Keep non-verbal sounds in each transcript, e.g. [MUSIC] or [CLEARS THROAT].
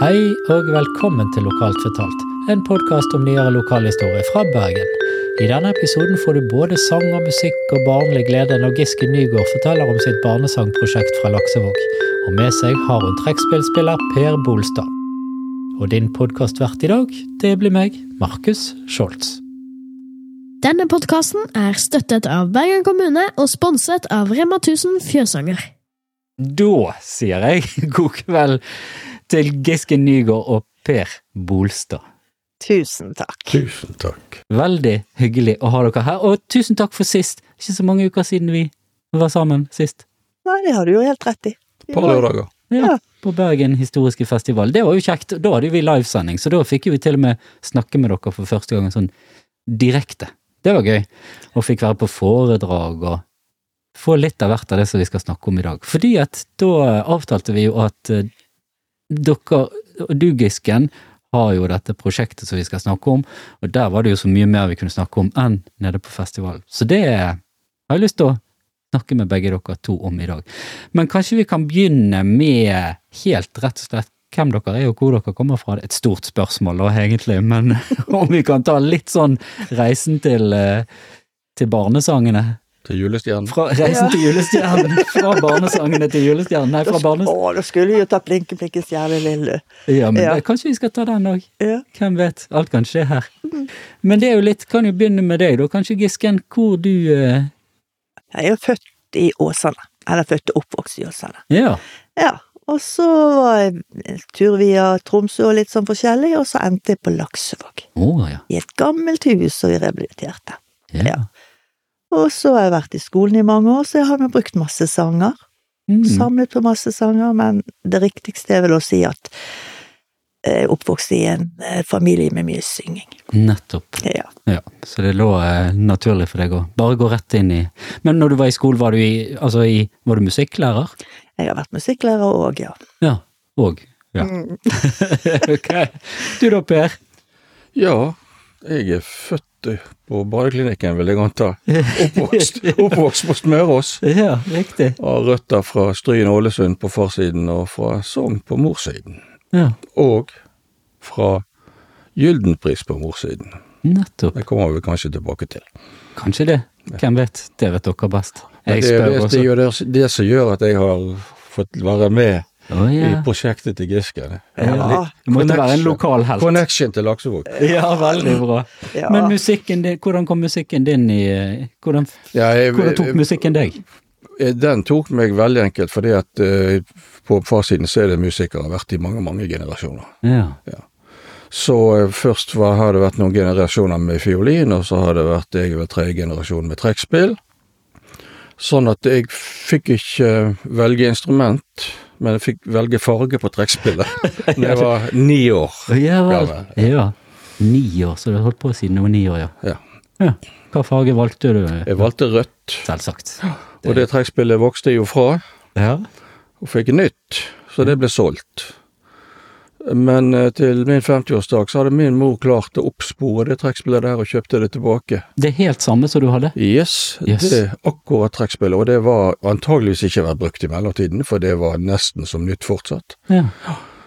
Hei og velkommen til Lokalt fortalt, en podkast om nyere lokalhistorie fra Bergen. I denne episoden får du både sang og musikk og barnlig glede når Giske Nygaard forteller om sitt barnesangprosjekt fra Laksevåg. Og med seg har hun trekkspillspiller Per Bolstad. Og din podkastvert i dag, det blir meg, Markus Scholz. Denne podkasten er støttet av Bergen kommune og sponset av Rema 1000 Fjøsanger. Da sier jeg god kveld til Giske Nygaard og Per Bolstad. Tusen takk. Tusen takk. Veldig hyggelig å ha dere her, og tusen takk for sist. Ikke så mange uker siden vi var sammen sist. Nei, det har du jo helt rett i. Et par lørdager. Ja, Ja. På Bergen historiske festival. Det var jo kjekt. Da hadde vi livesending, så da fikk vi til og med snakke med dere for første gang sånn direkte. Det var gøy. Og fikk være på foredrag og få litt av hvert av det som vi skal snakke om i dag. Fordi at da avtalte vi jo at eh, dere, og du Gisken, har jo dette prosjektet som vi skal snakke om, og der var det jo så mye mer vi kunne snakke om enn nede på festivalen. Så det har jeg lyst til å snakke med begge dere to om i dag. Men kanskje vi kan begynne med helt rett og slett hvem dere er og hvor dere kommer fra. Det er et stort spørsmål da, egentlig, men [LAUGHS] om vi kan ta litt sånn reisen til, eh, til barnesangene. Til julestjernen. Fra reisen Ja. til julestjernen. [LAUGHS] Fra barnesangene til julestjernen. Nei, fra barnes... Å, da skulle vi jo ta Blinke, blinke, stjerne, lille. Ja, men Ja. kanskje vi skal ta den òg. Ja. Hvem vet? Alt kan skje her. Men det er jo litt Kan jo begynne med deg, da. Kanskje Gisken, hvor du eh, Jeg er jo født i Åsane. Eller født og oppvokst i Åsane. Ja. Ja. Og så var jeg en tur via Tromsø og litt sånn forskjellig, og så endte jeg på Laksevåg. Oh, ja. I et gammelt hus som vi rehabiliterte. ja. Ja. Og så har jeg vært i skolen i mange år, så jeg har nå brukt masse sanger. Mm. Samlet på masse sanger, men det riktigste er vel å si at jeg er oppvokst i en eh, familie med mye synging. Nettopp. Ja. Ja, så det lå eh, naturlig for deg å bare gå rett inn i Men når du var i skolen, var du i Altså i Var du musikklærer? Jeg har vært musikklærer òg, ja. Ja. Og. Ja. Mm. [LAUGHS] ok. Du da, Per? Ja, jeg er født på badeklinikken, vil jeg anta. [LAUGHS] Oppvokst, oppvokst på Smørås. Ja, riktig. Har røtter fra Stryn Ålesund på farsiden og fra Sogn på morssiden. Ja, Og fra Gyldenpris på morssiden. nettopp. Det kommer vi kanskje tilbake til. Kanskje det. Hvem vet? Det vet dere best. Jeg det, spør det, det, er jo det, det som gjør at jeg har fått være med Å i prosjektet til Giske. Det. Ja. Det måtte være en lokal helt. Connection til Laksevåg. [LAUGHS] Ja, veldig bra. Ja. Men musikken din, hvordan kom musikken din i Hvordan, Ja, jeg- hvordan tok musikken deg? Eh, Den tok meg veldig enkelt, fordi at uh, på farsiden så er det musikere har vært i mange, mange generasjoner. Ja. Så eh, først var, har det vært noen generasjoner med fiolin, og så har det vært jeg over tredje generasjon med trekkspill. Sånn at jeg fikk ikke velge instrument, men jeg fikk velge farge på trekkspillet [LAUGHS] da jeg var ni år. Ja vel. gammel. Ja. Ni år, så du har holdt på siden du var ni år, ja. Ja. ja. Hva farge valgte du? Jeg valgte rødt, Selvsagt. og det trekkspillet vokste jeg jo fra, Ja. og fikk nytt, så det ble solgt. Men eh, til min 50-årsdag så hadde min mor klart å oppspore det trekkspillet der og kjøpte det tilbake. Det er helt samme som du hadde? Yes, Yes. det er akkurat trekkspillet, og det var antageligvis ikke vært brukt i mellomtiden, for det var nesten som nytt fortsatt. Ja.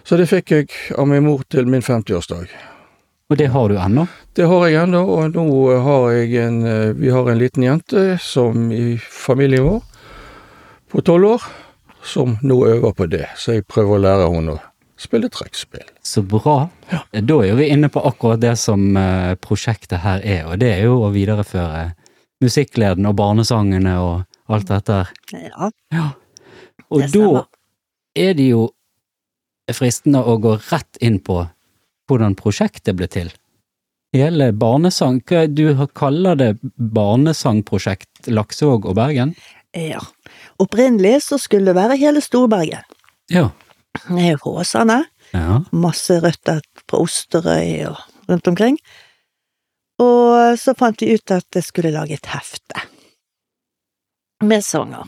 Så det fikk jeg av min mor til min 50-årsdag. Og det har du ennå? Det har jeg ennå, og nå har jeg en eh, Vi har en liten jente som i familien vår, på tolv år, som nå øver på det, så jeg prøver å lære henne å spille trekkspill. Så bra. Da er jo vi inne på akkurat det som eh, prosjektet her er, og det er jo å videreføre musikkleden og barnesangene og alt dette her. ja. Ja. Og Det da er det jo fristende å gå rett inn på hvordan prosjektet ble til. Hele barnesang hva- Du kaller det barnesangprosjekt Laksevåg og Bergen? ja. Opprinnelig så skulle det være hele Storbergen. Ja. Er jo fra Åsane. Ja. Masse røtter fra Osterøy og rundt omkring. Og så fant vi ut at jeg skulle lage et hefte med sanger.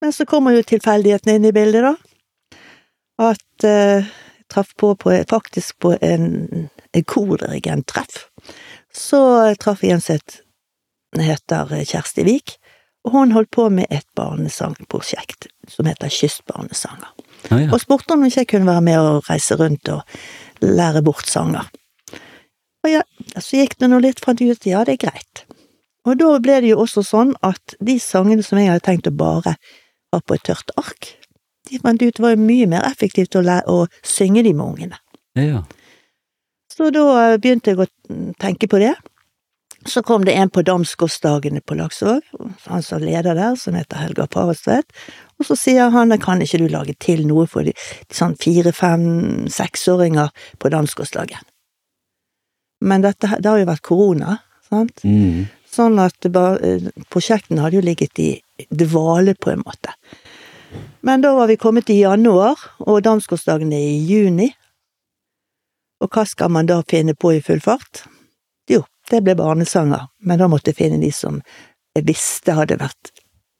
Men så kommer jo tilfeldighetene inn i bildet, da. At eh, jeg traff på, på faktisk på en, en kordirigent-treff. Så traff jeg en som heter Kjersti Vik, og hun holdt på med et barnesangprosjekt som heter Kystbarnesanger. Ja, ja. og spurte om ikke jeg kunne være med og reise rundt og lære bort sanger. Og ja, så gikk det nå litt, fant jeg ut ja, det er greit. Og da ble det jo også sånn at de sangene som jeg hadde tenkt å bare ha på et tørt ark, de fant ut var jo mye mer effektivt å, lære, å synge de med ungene. Ja, ja. Så da eh, begynte jeg å tenke på det. Så kom det en på Damsgårdsdagene på Laksevåg, han som leder der, som heter Helga Parestvedt, og så sier han kan ikke du lage til noe for de, sånn fire, fem, seksåringer på danskårslaget. Men dette, det har jo vært korona, sant? Mm. Sånn at bare, prosjektene hadde jo ligget i dvale, på en måte. Men da var vi kommet i januar, og danskårsdagen er i juni. Og hva skal man da finne på i full fart? Jo, det ble barnesanger, men da måtte jeg finne de som jeg visste hadde vært,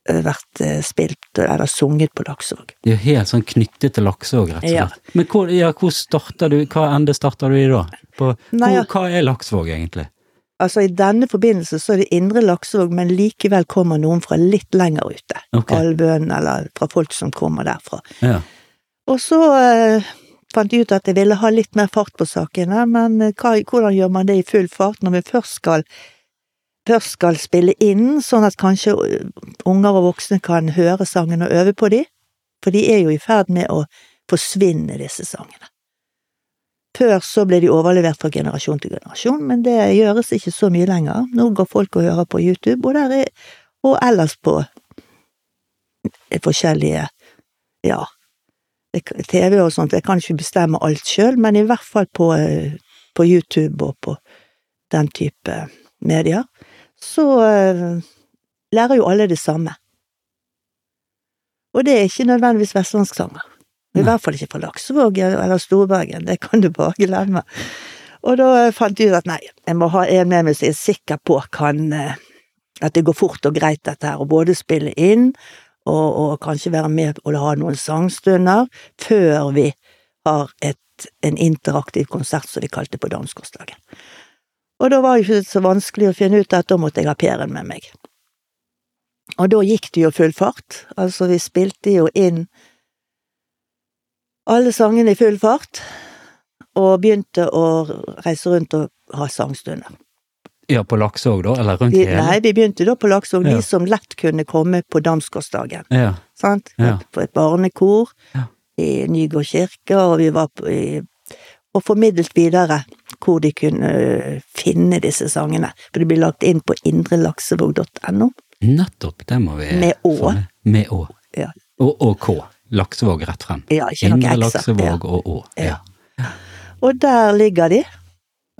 vært eh, spilt eller sunget på Laksevåg. Det er jo helt sånn knyttet til Laksevåg, rett og Ja. slett. Men hvor, ja, hvor starter du, hva ende starter du i da? På, Nei, hvor, hva er Laksevåg egentlig? Altså, i denne forbindelse så er det Indre Laksevåg, men likevel kommer noen fra litt lenger ute. Okay. Alvøen, eller fra folk som kommer derfra. Ja. Og så eh, fant jeg ut at jeg ville ha litt mer fart på sakene, men eh, hva, hvordan gjør man det i full fart når vi først skal, først skal spille inn, sånn at kanskje eh, unger og voksne kan høre sangene og øve på de? For de er jo i ferd med å forsvinne, disse sangene. Før så ble de overlevert fra generasjon til generasjon, men det gjøres ikke så mye lenger. Nå går folk og hører på YouTube, og, der er, og ellers på forskjellige, ja, TV og sånt. Jeg kan ikke bestemme alt sjøl, men i hvert fall på, eh, på YouTube og på den type medier, så eh, lærer jo alle det samme. Og det er ikke nødvendigvis vestlandssanger. I hvert fall ikke fra Laksevåg eller Storbergen, det kan du bare glemme. Og da eh, fant jeg ut at nei, jeg må ha en med meg som jeg er sikker på kan eh, At det går fort og greit, dette her, å både spille inn og, og kanskje være med og ha noen sangstunder før vi har et, en interaktiv konsert, som vi kalte på Damsgårdsdagen. Og da var det ikke så vanskelig å finne ut at da måtte jeg ha Per-en med meg. Og da gikk det jo full fart, altså vi spilte jo inn alle sangene i full fart, og begynte å reise rundt og ha sangstunder. ja, på Laksevåg da, eller rundt hele? nei, vi begynte da på Laksevåg, Ja. de som lett kunne komme på Damsgårdsdagen. Ja. Sant? Ja. På et barnekor Ja. i Nygård kirke, og vi var på, i, og formidlet videre hvor de kunne finne disse sangene. For det blir lagt inn på indrelaksevåg.no. Nettopp, det må vi Med Å. med. Med Å. Ja. Og, og K. Laksevåg rett frem. Ja, ikke noe Indre Laksevåg ja. og Å. Ja. Ja. Og der ligger de.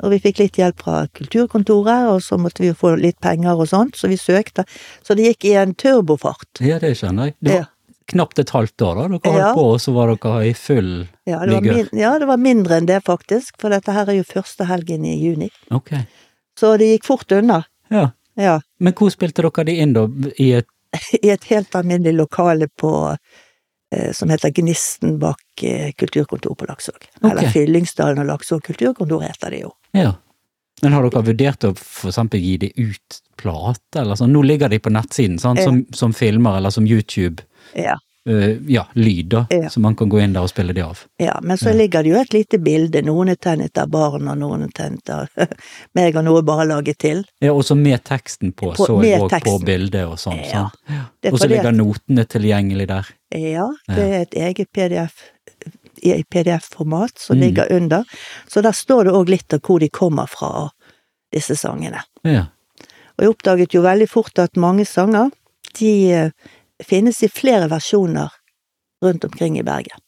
Og vi fikk litt hjelp fra kulturkontoret, og så måtte vi jo få litt penger og sånt, så vi søkte. Så det gikk i en turbofart. ja, det skjønner jeg. Det var. Knapt et halvt år da, dere Ja. holdt på, og så var dere i full Ja det, var vigør. ja, det var mindre enn det, faktisk, for dette her er jo første helgen i juni. Ok. Så det gikk fort unna. Ja. Ja. Men hvor spilte dere de inn da? I et [LAUGHS] I et helt alminnelig lokale på eh, som heter Gnisten bak eh, kulturkontor på Laksvåg. Eller Fyllingsdalen og Laksåg kulturkontor heter det jo. Ja. Men har dere vurdert å for eksempel gi det ut plate, eller sånn? Nå ligger de på nettsiden, sant? Som, som filmer, eller som YouTube. Ja. Uh, ja, lyd, da. Ja. Så man kan gå inn der og spille de av. ja men så ligger det jo et lite bilde. Noen er tegnet av barn, og noen er tegnet av [LAUGHS] meg, og noe bare laget til. Ja, også med teksten på, På- så jeg òg på bildet og sånn. Ja. Det Og så ligger notene tilgjengelig der. Ja, det er et eget PDF i PDF-format som Mm. ligger under. Så der står det òg litt av hvor de kommer fra, disse sangene. Ja. Og jeg oppdaget jo veldig fort at mange sanger, de eh, finnes i flere versjoner rundt omkring i Bergen.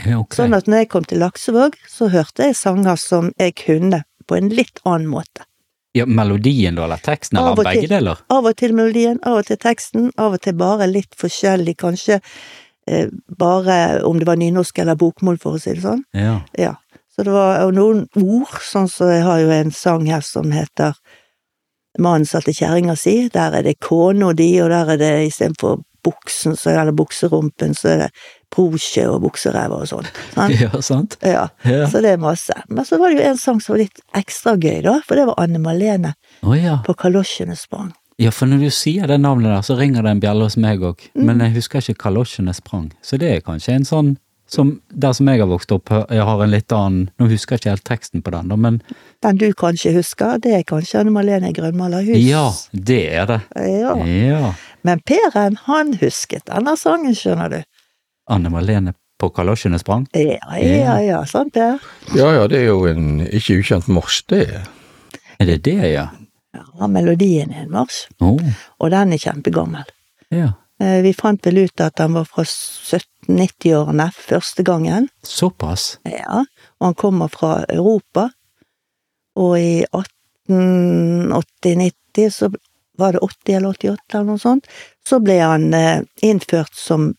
Okay. Sånn at når jeg kom til Laksevåg, så hørte jeg sanger som jeg kunne på en litt annen måte. Ja, melodien da, eller teksten, eller og begge til. deler? Av og til melodien, av og til teksten, av og til bare litt forskjellig, kanskje eh, bare om det var nynorsk eller bokmål, for å si det sånn. Ja. Ja. Så det var noen ord, sånn som jeg har jo en sang her som heter Mannen satte til kjerringa si, der er det kone og de, og der er det istedenfor buksen, så er det bukserumpen, så er det brosje og bukseræva og sånn. [LAUGHS] ja, sant? Ja. Ja. Så det er masse. Men så var det jo en sang som var litt ekstra gøy, da, for det var Anne Malene oh, ja. på Kalosjene sprang. Ja, for når du sier det navnet der, så ringer det en bjelle hos meg òg. Mm. Men jeg husker ikke kalosjene sprang. Så det er kanskje en sånn som der som jeg har vokst opp, jeg har en litt annen Nå husker jeg ikke helt teksten på den, da, men Den du kanskje husker, det er kanskje Anne Malene Grønmalerhus. ja, det er det. ja. Ja. Men Peren, han husket denne sangen, skjønner du. Anne Malene på kalosjene sprang. Ja, ja, ja, sant Per? Ja ja, det er jo en ikke ukjent marsj, det. Er det det, ja? Ja, melodien er en marsj, Oh. og den er kjempegammel. ja. Eh, Vi fant vel ut at den var fra 1790-årene første gangen. Såpass. Ja, og han kommer fra Europa. Og i 1880-90, så var det 80 eller 88 eller noe sånt, så ble han eh, innført som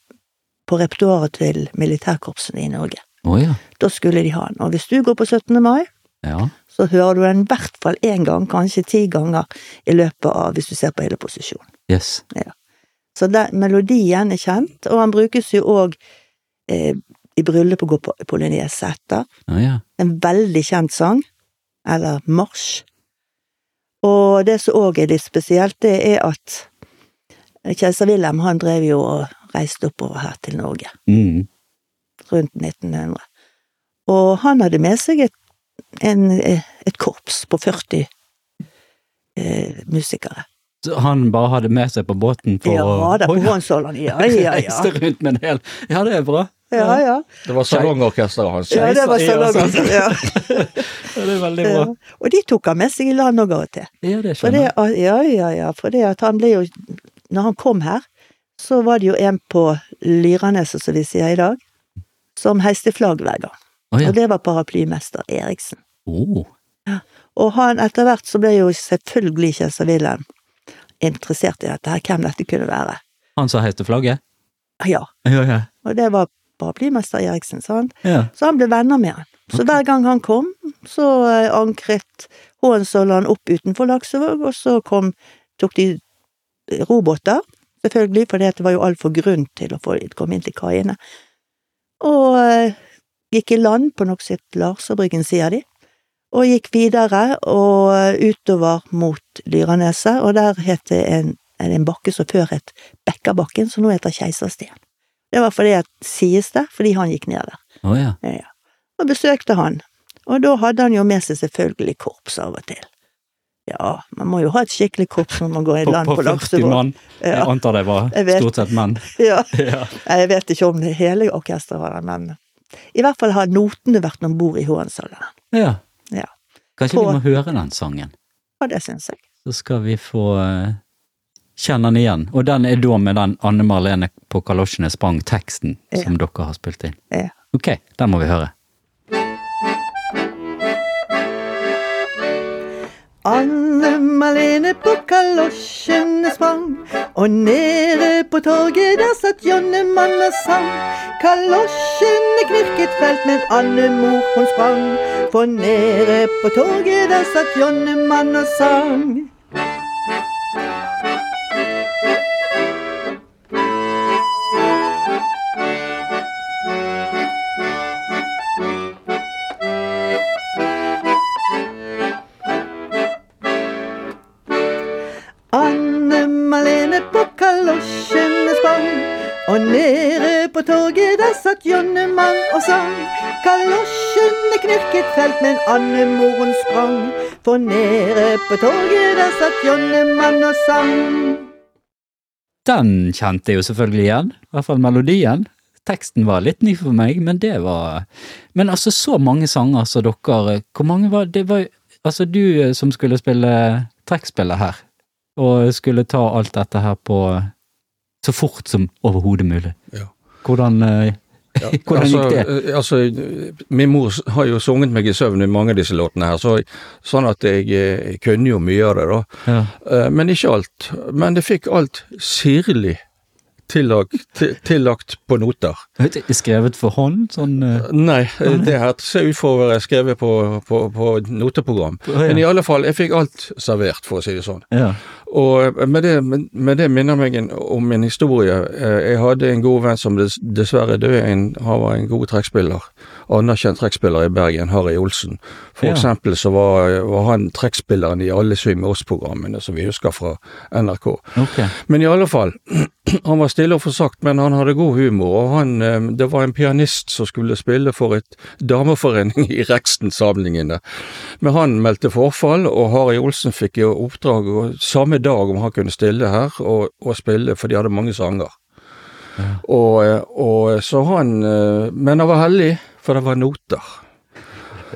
på repertoaret til militærkorpsene i Norge. Oh, ja. Da skulle de ha den. Og hvis du går på 17. mai, Ja. så hører du den i hvert fall én gang, kanskje ti ganger, i løpet av hvis du ser på hele posisjonen. Yes. Så den, melodien er kjent, og han brukes jo òg eh, i bryllupet går på polynese etter. Oh, ja. En veldig kjent sang, eller marsj. Og det som òg er litt spesielt, det er at keiser Wilhelm han drev jo og reiste oppover her til Norge Mm. rundt 1900. Og han hadde med seg et, en, et korps på 40 eh, musikere. Han bare hadde med seg på båten for Ja å da, på Å, ja. Ja, ja, ja. [LAUGHS] Rundt med en hel Ja, det er bra. ja, ja. Det var salongorkesteret hans. ja det var salongorkesteret. Ja. [LAUGHS] Ja, det er veldig bra. Ja. Og de tok han med seg i land og av og til. Ja, det skjønner jeg. ja, ja, ja, for det at han ble jo Når han kom her, så var det jo en på Lyraneset, som vi sier i dag, som heiste flagg hver gang. Oh, ja. Og det var paraplymester Eriksen. Oh. Og han, etter hvert så ble jo selvfølgelig keiser Wilhelm interessert i dette her, hvem dette kunne være. Han som heiste flagget? Ja, Ja, ja. og det var paraplymester Eriksen, sant. ja. Så han ble venner med han. Så hver gang han kom, så eh, ankret Hohenzollern opp utenfor Laksevåg, og så kom, tok de robåter, selvfølgelig, for det var jo altfor grunn til å få komme inn til kaiene. Og eh, gikk i land på nok sitt Larserbryggen, sier de, og gikk videre og eh, utover mot Lyraneset, og der het det en, en bakke som før het Bekkabakken, som nå heter Keiserstien. Det var fordi at, sies det, fordi han gikk ned der. Oh, ja. Ja. Og besøkte han, og da hadde han jo med seg selvfølgelig korps av og til. Ja, man må jo ha et skikkelig korps når man går i land på på 40 Laksevåg. mann. Jeg antar de var stort sett menn. [LAUGHS] Ja. [LAUGHS] Ja. Jeg vet ikke om det hele orkesteret var der, men i hvert fall har notene vært om bord i Hohenzollern. ja. Ja. Kanskje På- vi må høre den sangen? Ja, det syns jeg. Så skal vi få eh, kjenne den igjen. Og den er da med den Anne Marlene på kalosjene sprang-teksten Ja. som dere har spilt inn. Ja. Ok, den må vi høre. Anne Malene på kalosjene sprang, og nede på torget der satt Jonnemann og sang. Kalosjene knirket fælt, men Anne mor hun sprang, for nede på torget der satt Jonnemann og sang. Og nede på torget der satt Jonnemann og sang. Kalosjene knirket felt, men andemoren sprang, for nede på torget der satt Jonnemann og sang. Den kjente jeg jo selvfølgelig igjen, i hvert fall melodien. Teksten var litt ny for meg, men det var Men altså, så mange sanger som dere Hvor mange var det? var Altså, du eh, som skulle spille trekkspillet her, og skulle ta alt dette her på så fort som overhodet mulig. Ja. Hvordan, eh, Ja, [LAUGHS] hvordan altså, gikk det? eh, Altså, min mor har jo sunget meg i søvn i mange av disse låtene her, så, sånn at jeg, eh, jeg kunne jo mye av det, da. Ja. Men ikke alt. Men det fikk alt sirlig tillagt, tillagt på noter. Skrevet for hånd? Sånn uh... Nei, det her ser ut for å være skrevet på, på, på noteprogram. Oh, ja. Men i alle fall, jeg fikk alt servert, for å si det sånn. Ja. Og med det, med det minner meg en, om en historie. Eh, Jeg hadde en god venn som dess, dessverre døde. En, han var en god trekkspiller. Anerkjent trekkspiller i Bergen, Harry Olsen. For Ja. eksempel så var, var han trekkspilleren i alle Syng med oss-programmene som vi husker fra NRK. Okay. Men i alle fall, [CLEARS THROAT] han var stille og forsagt, men han hadde god humor. og han, eh, Det var en pianist som skulle spille for et dameforening i Reksten-samlingene. Men han meldte forfall, og Harry Olsen fikk jo oppdrag og samme dag om han kunne stille her og, og spille, for de hadde mange sanger. Og, eh, og så han eh, Men han var heldig, for det var noter.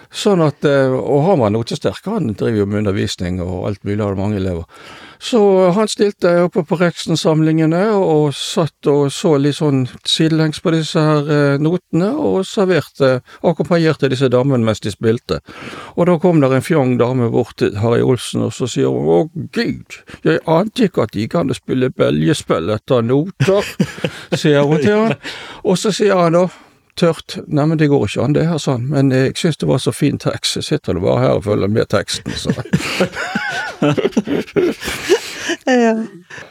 Sånn at, eh, Og han var notesterk, han driver jo med undervisning og alt mulig, hadde mange elever. Så han stilte oppe på Reksten-samlingene og satt og så litt sånn sidelengs på disse her eh, notene, og serverte, akkompagnerte disse damene mens de spilte. Og da kom der en fjong dame bort til Harry Olsen, og så sier hun å gud, jeg ante ikke at de kan spille belgespill etter noter, sier hun til han. [LAUGHS] Og så sier han da, tørt. Nei, men det går ikke an, det her, sånn. Men jeg syns det var så fin tekst, jeg sitter du bare her og følger med teksten, så. [LAUGHS] Ja.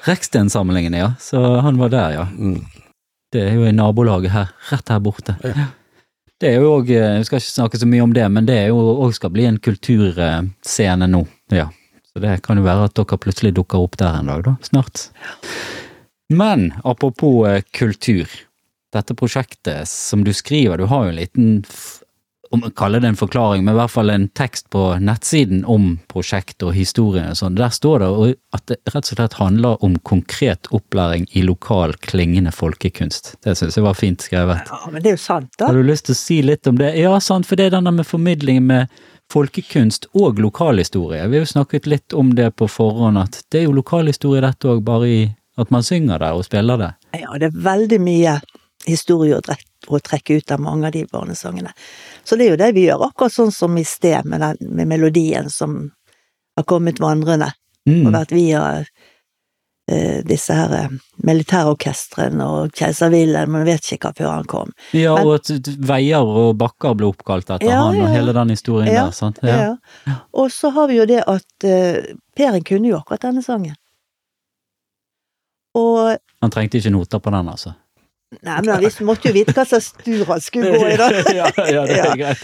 Reksten-samlingene, ja. Så han var der, ja. Mm. Det er jo i nabolaget her, rett her borte. Ja. Det er jo òg, vi skal ikke snakke så mye om det, men det er jo òg skal bli en kulturscene nå. Ja. Så det kan jo være at dere plutselig dukker opp der en dag, da. Snart. Men apropos eh, kultur. Dette prosjektet som du skriver, du har jo en liten om jeg kaller det en forklaring, men i hvert fall en tekst på nettsiden om prosjektet og historien og sånn. Der står det at det rett og slett handler om konkret opplæring i lokal klingende folkekunst. Det syns jeg var fint skrevet. ja, men det er jo sant, da. Har du lyst til å si litt om det? Ja, sant, for det er denne med formidling med folkekunst og lokalhistorie. Vi har jo snakket litt om det på forhånd, at det er jo lokalhistorie dette òg, bare i at man synger det og spiller det. Ja, det er veldig mye historie å, trekke ut av mange av de barnesangene. Så det er jo det vi gjør, akkurat sånn som i sted med, den, med melodien som har kommet vandrende, og Mm. vært via eh, disse her eh, militærorkestrene og keiser Wilhelm, man vet ikke hva før han kom. Ja, Men- og at veier og bakker ble oppkalt etter Ja, han, og ja, ja. hele den historien Ja, der, sant? Ja. Og så har vi jo det at eh, Peren kunne jo akkurat denne sangen. Og Han trengte ikke noter på den, altså. Nei, men vi måtte jo vite hva slags tur han skulle gå i, da. [LAUGHS] ja, ja, det er greit.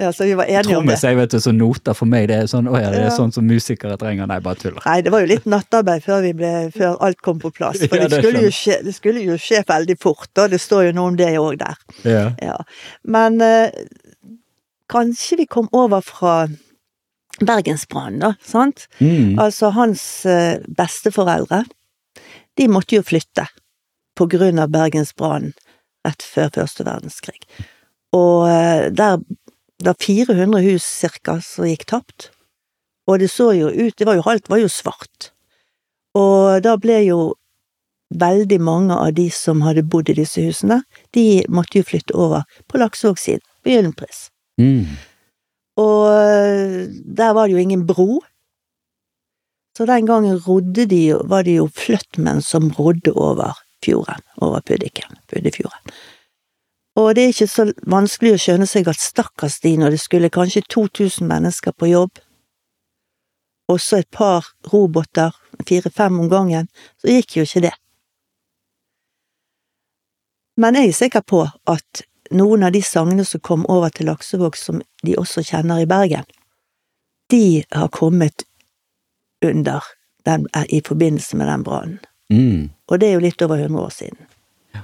Ja, så vi var enige om det. Trommis, er vet du, så noter for meg, det er sånn, å ja, det er sånn som musikere trenger. Nei, bare tuller. Nei, det var jo litt nattarbeid før, vi ble, før alt kom på plass. For det, skulle jo skje, det skulle jo skje veldig fort, og det står jo noe om det òg der. Ja. Ja. Men eh, kanskje vi kom over fra Bergensbrannen, da, sant? Mm. Altså hans eh, besteforeldre, de måtte jo flytte på grunn av Bergensbrannen rett før første verdenskrig. Og eh, der det var 400 hus cirka som gikk tapt. Og det så jo ut, det var jo alt var jo svart. Og da ble jo veldig mange av de som hadde bodd i disse husene, de måtte jo flytte over på Laksevåg-siden, på Gyllenpris. Mm. Og eh, der var det jo ingen bro. Så den gangen rodde de jo, var det jo fløttmenn som rodde over fjorden, over Puddiken, Puddefjorden. Og det er ikke så vanskelig å skjønne seg at stakkars de når det skulle kanskje 2000 mennesker på jobb, og så et par roboter, fire-fem om gangen, så gikk jo ikke det. Men jeg er sikker på at noen av de sangene som kom over til Laksevåg, som de også kjenner i Bergen, de har kommet under den, i forbindelse med den brannen. Mm. Og det er jo litt over 100 år siden. Ja.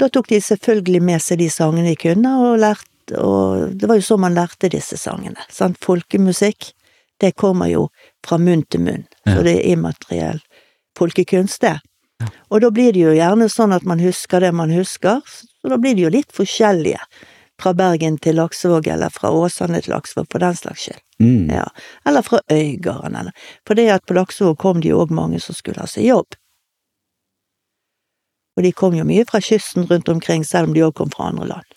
Da tok de selvfølgelig med seg de sangene de kunne, og lærte, og det var jo sånn man lærte disse sangene. Sant? Folkemusikk, det kommer jo fra munn til munn, Ja. så det er immateriell folkekunst, det. Og da blir det jo gjerne sånn at man husker det man husker, så da blir det jo litt forskjellige fra Bergen til Laksevåg, eller fra Åsane til Laksevåg, for den slags skyld. Mm. Ja, eller fra Øygarden, eller For det at på Laksevåg kom det jo òg mange som skulle ha seg jobb. Og de kom jo mye fra kysten rundt omkring, selv om de òg kom fra andre land.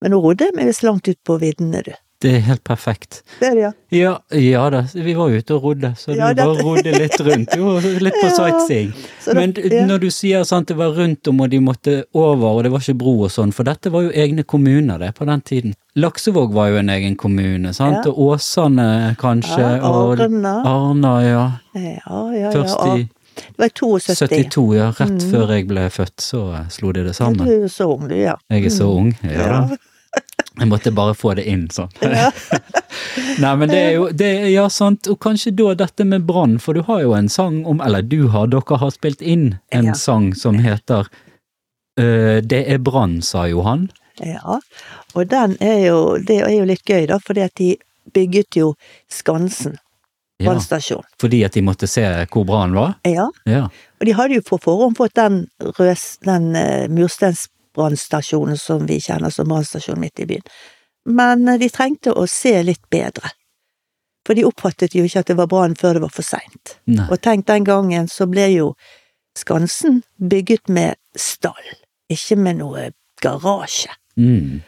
Men nå rodde jeg meg visst langt ut på viddene, du. Det er helt perfekt. Det er det, ja. Ja, ja da, vi var ute og rodde, så Ja, du bare rodde litt rundt. Jo, litt på [LAUGHS] Ja, sightseeing. Men ja. når du sier sant, det var rundt om og de måtte over og det var ikke bro og sånn, for dette var jo egne kommuner det på den tiden. Laksevåg var jo en egen kommune, sant, Ja. og Åsane kanskje, ja, og Arna. Arna, ja. Ja, ja, Først ja. i Det var i 72. 72, ja. Rett Mm. før jeg ble født, så slo de det sammen. Du er så ung, du, ja. Jeg er så ung, ja da. Jeg måtte bare få det inn sånn. [LAUGHS] Ja. [LAUGHS] Nei, men det er jo det, Ja, sant. Og kanskje da dette med brann, for du har jo en sang om Eller du har, dere har spilt inn en Ja. sang som heter uh, Det er brann, sa Johan. Ja, og den er jo, det er jo litt gøy, da, fordi at de bygget jo Skansen Ja, brannstasjon. fordi at de måtte se hvor brannen var? Ja, Ja. og de hadde jo på forhånd fått den, røs, den uh, mursteinsbrannstasjonen som vi kjenner som brannstasjon midt i byen. Men de trengte å se litt bedre. For de oppfattet jo ikke at det var brann før det var for seint. Og tenk, den gangen så ble jo Skansen bygget med stall, ikke med noe garasje. Mm.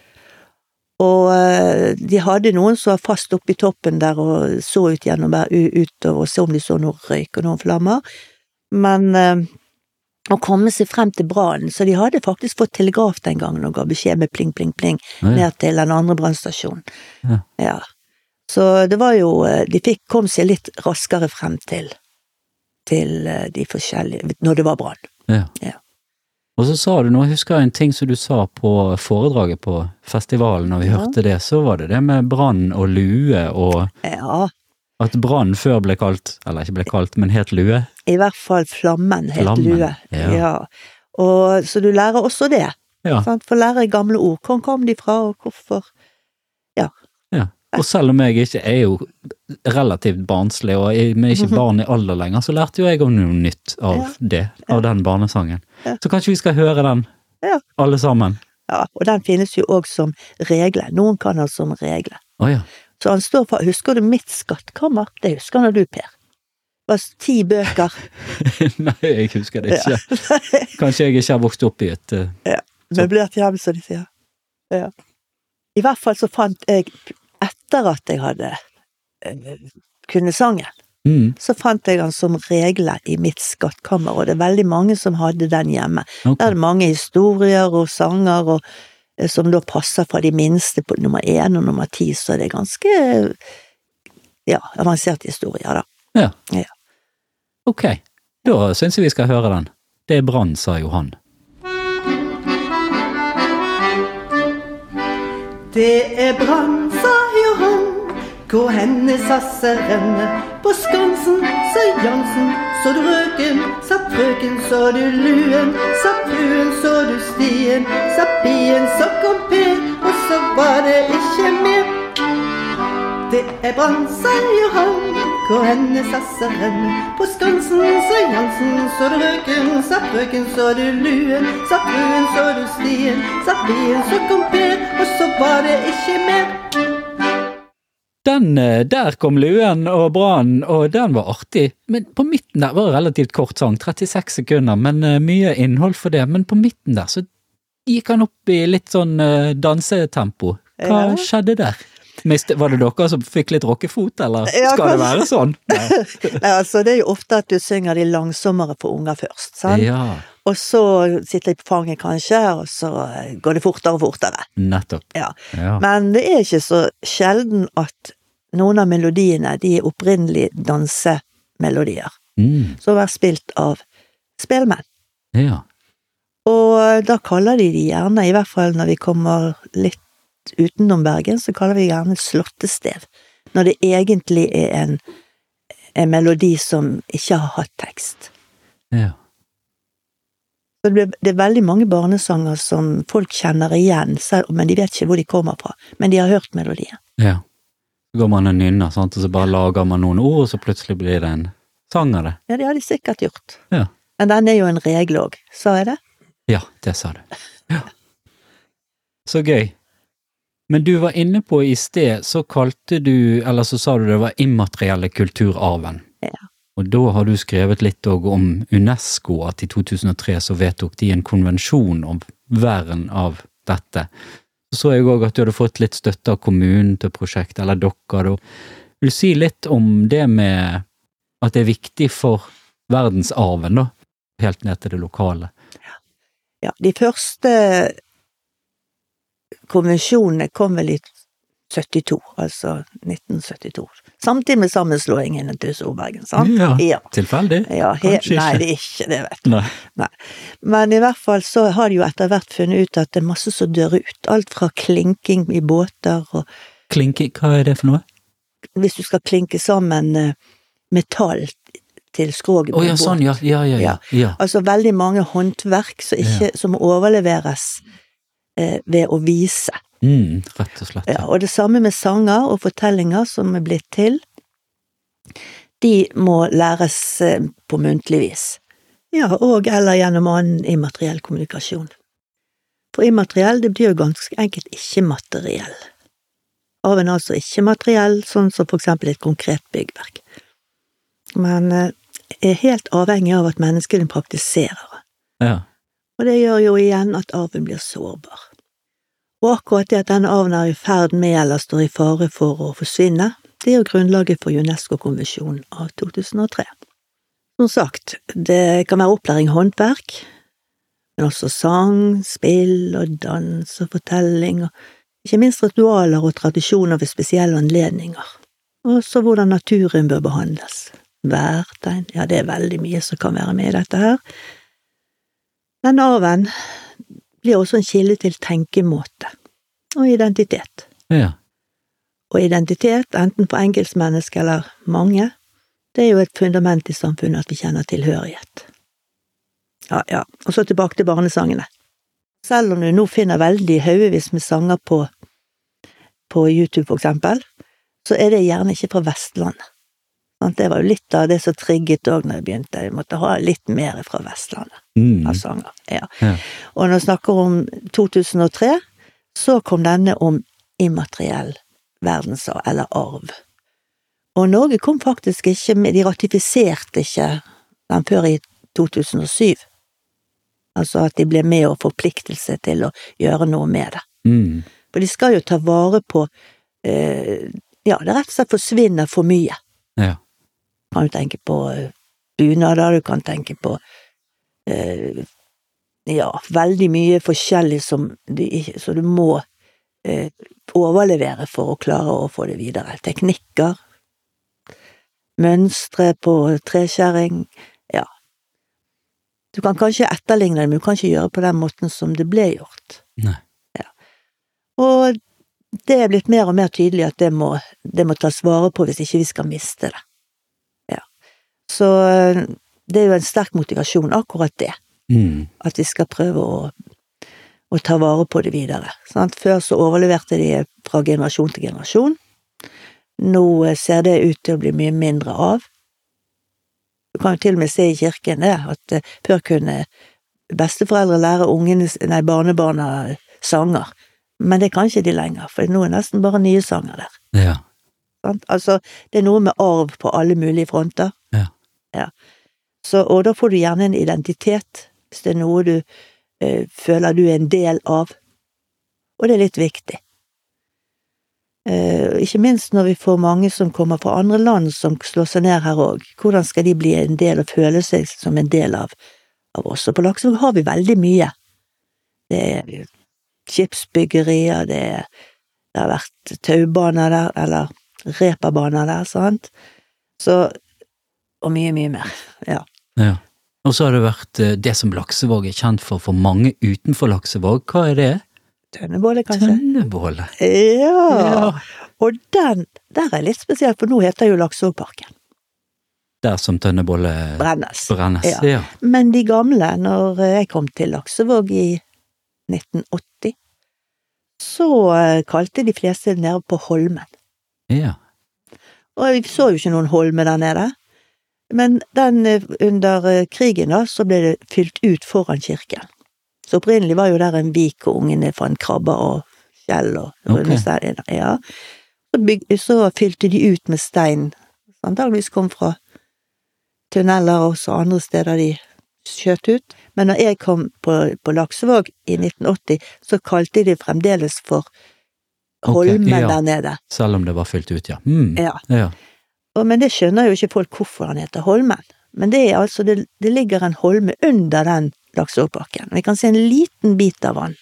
Og eh, de hadde noen som var fast oppe i toppen der og så ut gjennom der, utover og se om de så noe røyk og noen flammer. Men eh, å komme seg frem til brannen, så de hadde faktisk fått telegraf den gangen og ga beskjed med pling, pling, pling Ja. ned til den andre brannstasjonen. Ja. Ja. Så det var jo eh, De fikk kom seg litt raskere frem til til eh, de forskjellige Når det var brann. Ja. Ja. Og så sa du nå, jeg husker en ting som du sa på foredraget på festivalen, når vi hørte det, så var det det med brann og lue, og Ja, at brann før ble kalt, eller ikke ble kalt, men het lue. i hvert fall flammen het Flammen, lue. ja. Og, så du lærer også det. Ja. Sant? For lære gamle ord. Hvor kom de fra, og hvorfor ja. Og selv om jeg ikke er jo relativt barnslig, og jeg er ikke barn i alder lenger, så lærte jo jeg om noe nytt av Ja. det, av den barnesangen. Ja. Så kanskje vi skal høre den, Ja. alle sammen. Ja, og den finnes jo òg som regle. Noen kan ha som regle. Oh, ja. Så han står for Husker du mitt skattkammer? Det husker nå du, Per. Det var ti bøker. [LAUGHS] Nei, jeg husker det ikke. Kanskje jeg ikke har vokst opp i et eh, Møblert hjem, som de sier. Ja. I hvert fall så fant jeg, etter at jeg hadde eh, kunnet sangen, mm, så fant jeg den som regler i mitt skattkammer, og det er veldig mange som hadde den hjemme. Okay. Der er det mange historier og sanger og, som da passer fra de minste på nummer én og nummer ti, så det er ganske ja, avanserte historier, da. Ja. Ja. Ok, da syns jeg vi skal høre den. Det er brann, sa Johan. Det er brann, sa Johan. Hvor henne sa Serenne. På Skansen, sa Jansen. Så du røken, sa frøken, så du luen. Sa fruen, så du stien. Sa bien, så kom Per, og så var det ikke mer. Det er brann, sa Johan. Hvor henne sa Serenne. På Skansen, sa Jansen. Så du røken, sa frøken, så du luen. Sa fruen, så du stien. Sa bien, så kom Per, og så var det ikke mer. Den, eh, der kom luen og brannen, og den var artig. Men på midten der var det relativt kort sang, 36 sekunder, men eh, mye innhold for det. Men på midten der så gikk han opp i litt sånn eh, dansetempo. Hva Ja. skjedde der? Var det dere som fikk litt rockefot, eller Ja, skal det være sånn? [LAUGHS] Nei, altså, det er jo ofte at du synger de langsommere for unger først, sant? Ja, Og så sitter de på fanget, kanskje, og så eh, går det fortere og fortere. nettopp. Ja. Ja. Men det er ikke så sjelden at noen av melodiene, de er opprinnelig dansemelodier, Mm, som er spilt av spelmenn. ja. Og da kaller de de gjerne, i hvert fall når vi kommer litt utenom Bergen, så kaller vi gjerne slåttestev. Når det egentlig er en, en melodi som ikke har hatt tekst. ja. Så det, er veldig mange barnesanger som folk kjenner igjen, men de vet ikke hvor de kommer fra. Men de har hørt melodien. Ja. Så går man og nynner, sant, og så bare lager man noen ord, og så plutselig blir det en sang av det. Ja, det har de sikkert gjort. Ja. Men den er jo en regel òg, sa jeg det? Ja, det sa du. Ja. Så gøy. Men du var inne på i sted, så kalte du, eller så sa du det var immaterielle kulturarven. Ja. Og da har du skrevet litt om UNESCO, at i 2003 så vedtok de en konvensjon om vern av dette. Så så jeg òg at du hadde fått litt støtte av kommunen til prosjektet, eller dere, da. Vil du si litt om det med at det er viktig for verdensarven, da? Helt ned til det lokale. Ja, de første konvensjonene kom vel i 72, altså 1972. Samtidig med sammenslåingen til Storbergen, sant? Ja. ja. Tilfeldig? Ja, Kanskje ikke. nei, det er ikke det, vet du. Nei. Men i hvert fall så har de jo etter hvert funnet ut at det er masse som dør ut. Alt fra klinking i båter og Klinking, hva er det for noe? Hvis du skal klinke sammen eh, metall til skroget på på ja, en båt. sånn, ja. Ja, ja, ja. ja. Altså veldig mange håndverk som, ikke, som overleveres eh, ved å vise. Mm, rett og slett. Ja, og det samme med sanger og fortellinger som er blitt til. De må læres eh, på muntlig vis. Ja, og eller gjennom annen immateriell kommunikasjon. For immateriell, det blir jo ganske enkelt ikke-materiell. Arven er altså ikke-materiell, sånn som for eksempel et konkret byggverk. Men eh, er helt avhengig av at menneskene praktiserer. Ja. Og det gjør jo igjen at arven blir sårbar. Og akkurat det at denne arven er i ferd med eller står i fare for å forsvinne, det er jo grunnlaget for UNESCO-konvensjonen av 2003. Som sagt, det kan være opplæring i håndverk, men også sang, spill og dans og fortelling, og ikke minst ritualer og tradisjoner ved spesielle anledninger. Også hvordan naturen bør behandles. Værtegn, ja, det er veldig mye som kan være med i dette her. Denne arven blir også en kilde til tenkemåte og identitet. ja. Og identitet, enten for enkeltmennesket eller mange, det er jo et fundament i samfunnet at vi kjenner tilhørighet. Ja, ja, og så tilbake til barnesangene. Selv om du nå finner veldig haugevis med sanger på, på YouTube, for eksempel, så er det gjerne ikke fra Vestlandet. Det var jo litt av det som trigget òg når jeg begynte, jeg måtte ha litt mer fra Vestlandet Mm. av sanger. Ja. Ja. Og når vi snakker om 2003, så kom denne om immateriell verdensarv, eller arv. Og Norge kom faktisk ikke med, de ratifiserte ikke den før i 2007. Altså at de ble med og forpliktelse til å gjøre noe med det. Mm. For de skal jo ta vare på eh, Ja, det rett og slett forsvinner for mye. Ja. Kan jo tenke på eh, bunader, du kan tenke på eh, Ja, veldig mye forskjellig som du, så du må eh, overlevere for å klare å få det videre. Teknikker, mønstre på treskjæring, ja. Du kan kanskje etterligne det, men du kan ikke gjøre det på den måten som det ble gjort. Nei. Og det er blitt mer og mer tydelig at det må, det må tas vare på hvis ikke vi skal miste det. Så eh, det er jo en sterk motivasjon, akkurat det, Mm. at vi skal prøve å, å ta vare på det videre. Sant? Før så overleverte de fra generasjon til generasjon. Nå eh, ser det ut til å bli mye mindre av. Du kan jo til og med se i kirken det, at eh, før kunne besteforeldre lære ungene, nei, barnebarna sanger. Men det kan ikke de lenger, for nå er nesten bare nye sanger der. Ja. Altså, det er noe med arv på alle mulige fronter. Ja. Så, og da får du gjerne en identitet, hvis det er noe du eh, føler du er en del av. Og det er litt viktig. Eh, ikke minst når vi får mange som kommer fra andre land som slår seg ned her òg. Hvordan skal de bli en del og føle seg som en del av, av oss? Og på Laksevåg har vi veldig mye. Det er skipsbyggerier, det, det har vært taubaner der, eller reperbaner der, sant? Så Og mye, mye mer. Ja. ja. Og så har det vært eh, det som Laksevåg er kjent for for mange utenfor Laksevåg. Hva er det? Tønnebolle, kanskje? Tønnebolle. Ja. Ja. Og den der er litt spesiell, for nå heter jo Laksevågparken. Der som tønnebolle Brennes. brennes. Ja. Ja. Men de gamle, når jeg kom til Laksevåg i 1980, så eh, kalte de fleste nede på Holmen. ja. Og vi så jo ikke noen holme der nede. Men den, eh, under eh, krigen da, så ble det fylt ut foran kirken. Så opprinnelig var jo der en vik og ungene fant krabber og skjell og runde okay. steiner. Ja. Så, byg, så fylte de ut med stein, som antageligvis kom fra tunneler og så andre steder de skjøt ut. Men når jeg kom på, på Laksevåg i 1980, så kalte de fremdeles for Holmen Holmen ja. der nede. Selv om det var fylt ut, ja. Mm. Ja. ja. Men det skjønner jo ikke folk hvorfor han heter Holmen. Men det er altså, det, det ligger en holme under den Laksevågbakken. Vi kan se en liten bit av han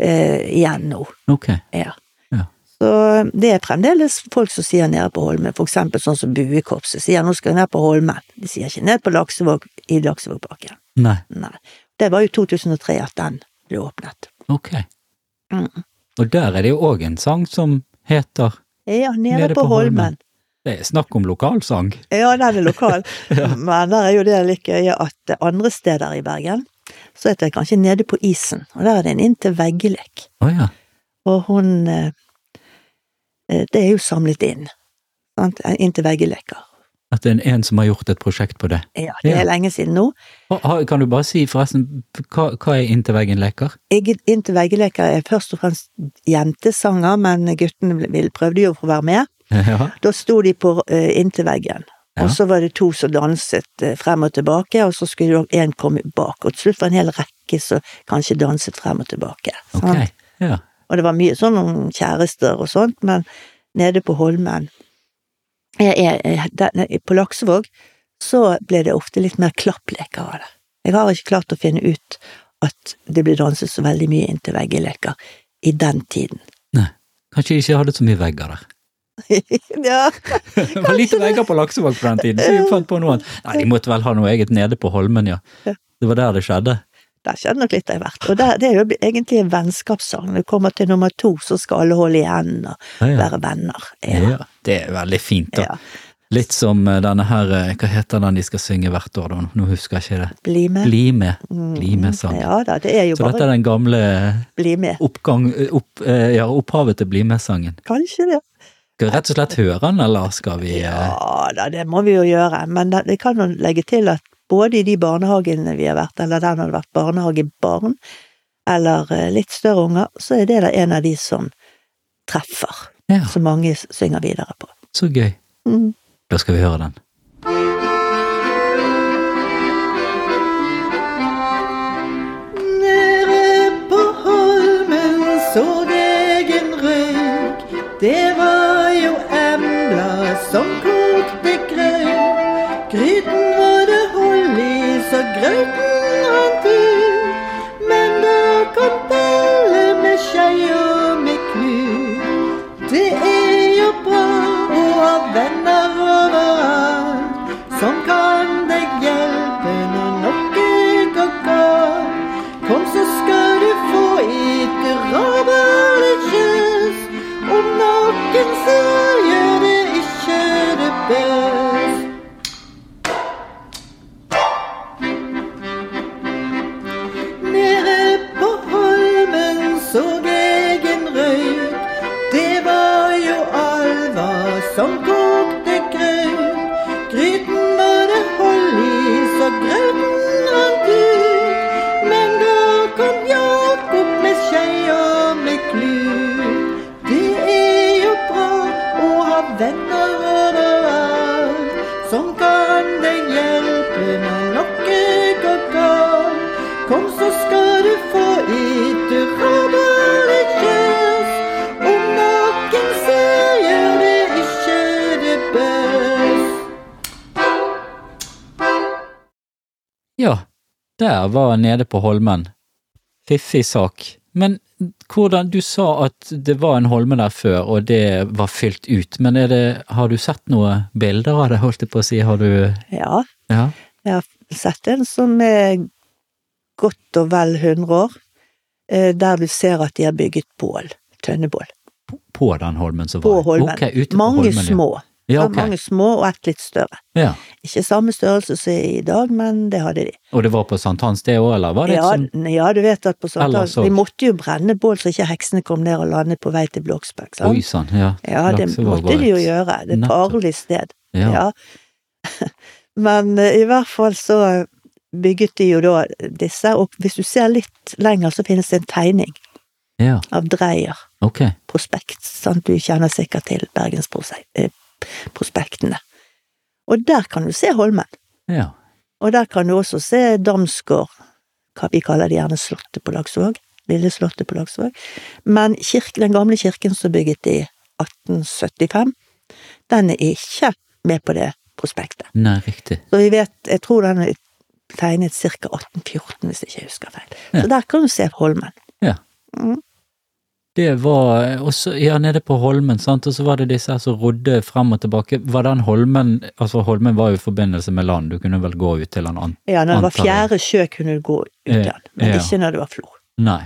eh, igjen nå. Ok. Ja. Ja. Så det er fremdeles folk som sier nede på Holmen, for eksempel sånn som Buekorpset sier nå skal vi ned på Holmen. De sier ikke ned på Laksevåg i Laksevågbakken. Nei, Nei. Det var jo 2003 at den ble åpnet. ok. Mm. Og der er det jo òg en sang som heter Ja, nede, Nede på, på Holmen. Holmen. Det er snakk om lokalsang. Ja, den er lokal. [LAUGHS] Men der er jo det like gøye at andre steder i Bergen så heter det kanskje Nede på isen, og der er det en inntil veggelek. Oh, ja. Og hun eh, eh, Det er jo samlet inn. Sant? Inntil veggeleker. At det er en som har gjort et prosjekt på det. Ja, det Ja. er lenge siden nå. Kan du bare si forresten, hva, hva er Inntil veggen leker? Inntil veggeleker er først og fremst jentesanger, men guttene prøvde jo å få være med. [LAUGHS] Ja. Da sto de på eh, inntil veggen. Ja. Og så var det to som danset eh, frem og tilbake, og så skulle én en komme bak. Og til slutt var det en hel rekke som kanskje danset frem og tilbake. Okay. Ja. Og det var mye sånn om kjærester og sånt, men nede på Holmen jeg, jeg, jeg, der- På Laksevåg så ble det ofte litt mer klappleker av det. Jeg har ikke klart å finne ut at det ble danset så veldig mye inntil veggeleker i den tiden. Nei. Kanskje de ikke hadde så mye vegger der. [LAUGHS] ja, Det var lite vegger på Laksevåg på den tiden, så vi fant på noe annet. Nei, de måtte vel ha noe eget nede på Holmen, ja. Det var der det skjedde. der skjedde nok litt av hvert. Og det, det er jo egentlig en vennskapssang. Når du kommer til nummer to, så skal alle holde igjen og Ja, ja. være venner. Ja, det er veldig fint, da. Ja. Litt som eh, denne her, eh, hva heter den de skal synge hvert år, da? Nå husker jeg ikke det. Bli med. Bli med. Bli med-sang. Ja da, det er jo Så dette er den gamle bli med. oppgang, opp, eh, ja, opphavet til Bli med-sangen. Kanskje det. Skal vi rett og slett høre den, eller skal vi eh, Ja da, det må vi jo gjøre, men det, det kan jo legge til at både i de barnehagene vi har vært, eller der det har vært barnehagebarn, eller eh, litt større unger, så er det da en av de som treffer, Ja, som mange synger videre på. så gøy. Mm. Da skal vi høre den. Nede på Holmen så jeg en røyk. Det var kom Pelle med skei og med klut. Det er jo bra å ha venner overalt som kan deg hjelpe når noe går galt. Kom, så skal du få et rabarlig kyss. Om noen ser, der var Nede på Holmen. Fiffig sak. Men hvordan Du sa at det var en holme der før, og det var fylt ut. Men det, har du sett noen bilder av det, holdt jeg på å si? Har du Ja, Ja? jeg har sett en som er godt og vel 100 år, eh, der du ser at de har bygget bål. Tønnebål. På den holmen som var? På? Holmen. Okay, ute på Mange holmen, små. Ja, okay. Mange små og ett litt større. Ja. Ikke samme størrelse som i dag, men det hadde de. Og det var på Sankthans det òg, eller var det Ja, som... ja, du vet at på sankthans Vi måtte jo brenne bål så ikke heksene kom ned og landet på vei til Bloksberg. sant? Oi sann, ja. Ja, det måtte de jo gjøre. Det er et farlig sted. Ja. [LAUGHS] Men eh, i hvert fall så bygget de jo da disse, og hvis du ser litt lenger, så finnes det en tegning ja. av Dreyer Okay. prospekt. Sant? Du kjenner sikkert til Bergensprospektene. Og der kan du se Holmen. Ja. Og der kan du også se Damsgård, hva vi kaller det gjerne Slottet på Lagsvåg. Lille Slottet på Lagsvåg. Men kirke, den gamle kirken som bygget i 1875, den er ikke med på det prospektet. Nei, riktig. Så vi vet, jeg tror den er tegnet ca. 1814, hvis jeg ikke husker feil. Ja. Så der kan du se Holmen. Ja. Mm. Det var også, ja, nede på Holmen, sant, og så var det disse her som rodde frem og tilbake. Var den Holmen Altså, Holmen var jo i forbindelse med land, du kunne vel gå ut til en annen Ja, når det var fjerde sjø, kunne du gå ut den, men ja. ikke når det var flor. Nei.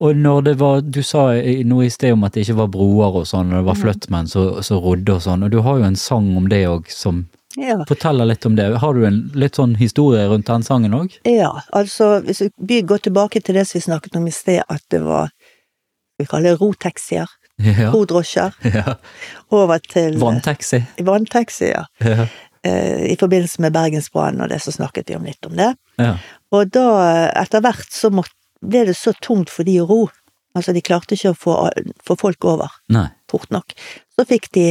Og når det var, du sa noe i sted om at det ikke var broer og sånn, og det var fløttmenn flyttmenn som rodde og sånn, og du har jo en sang om det òg som Ja. forteller litt om det. Har du en litt sånn historie rundt den sangen òg? Ja, altså hvis vi går tilbake til det som vi snakket om i sted, at det var vi kaller det rotaxier, Ja. rodrosjer, [LAUGHS] ja. over til Vanntaxi. Vanntaxi, Ja. ja. I forbindelse med Bergensbrannen og det, så snakket vi om litt om det. ja. Og da, etter hvert, så måtte, ble det så tungt for de å ro. Altså, de klarte ikke å få, få folk over Nei. fort nok. Så fikk de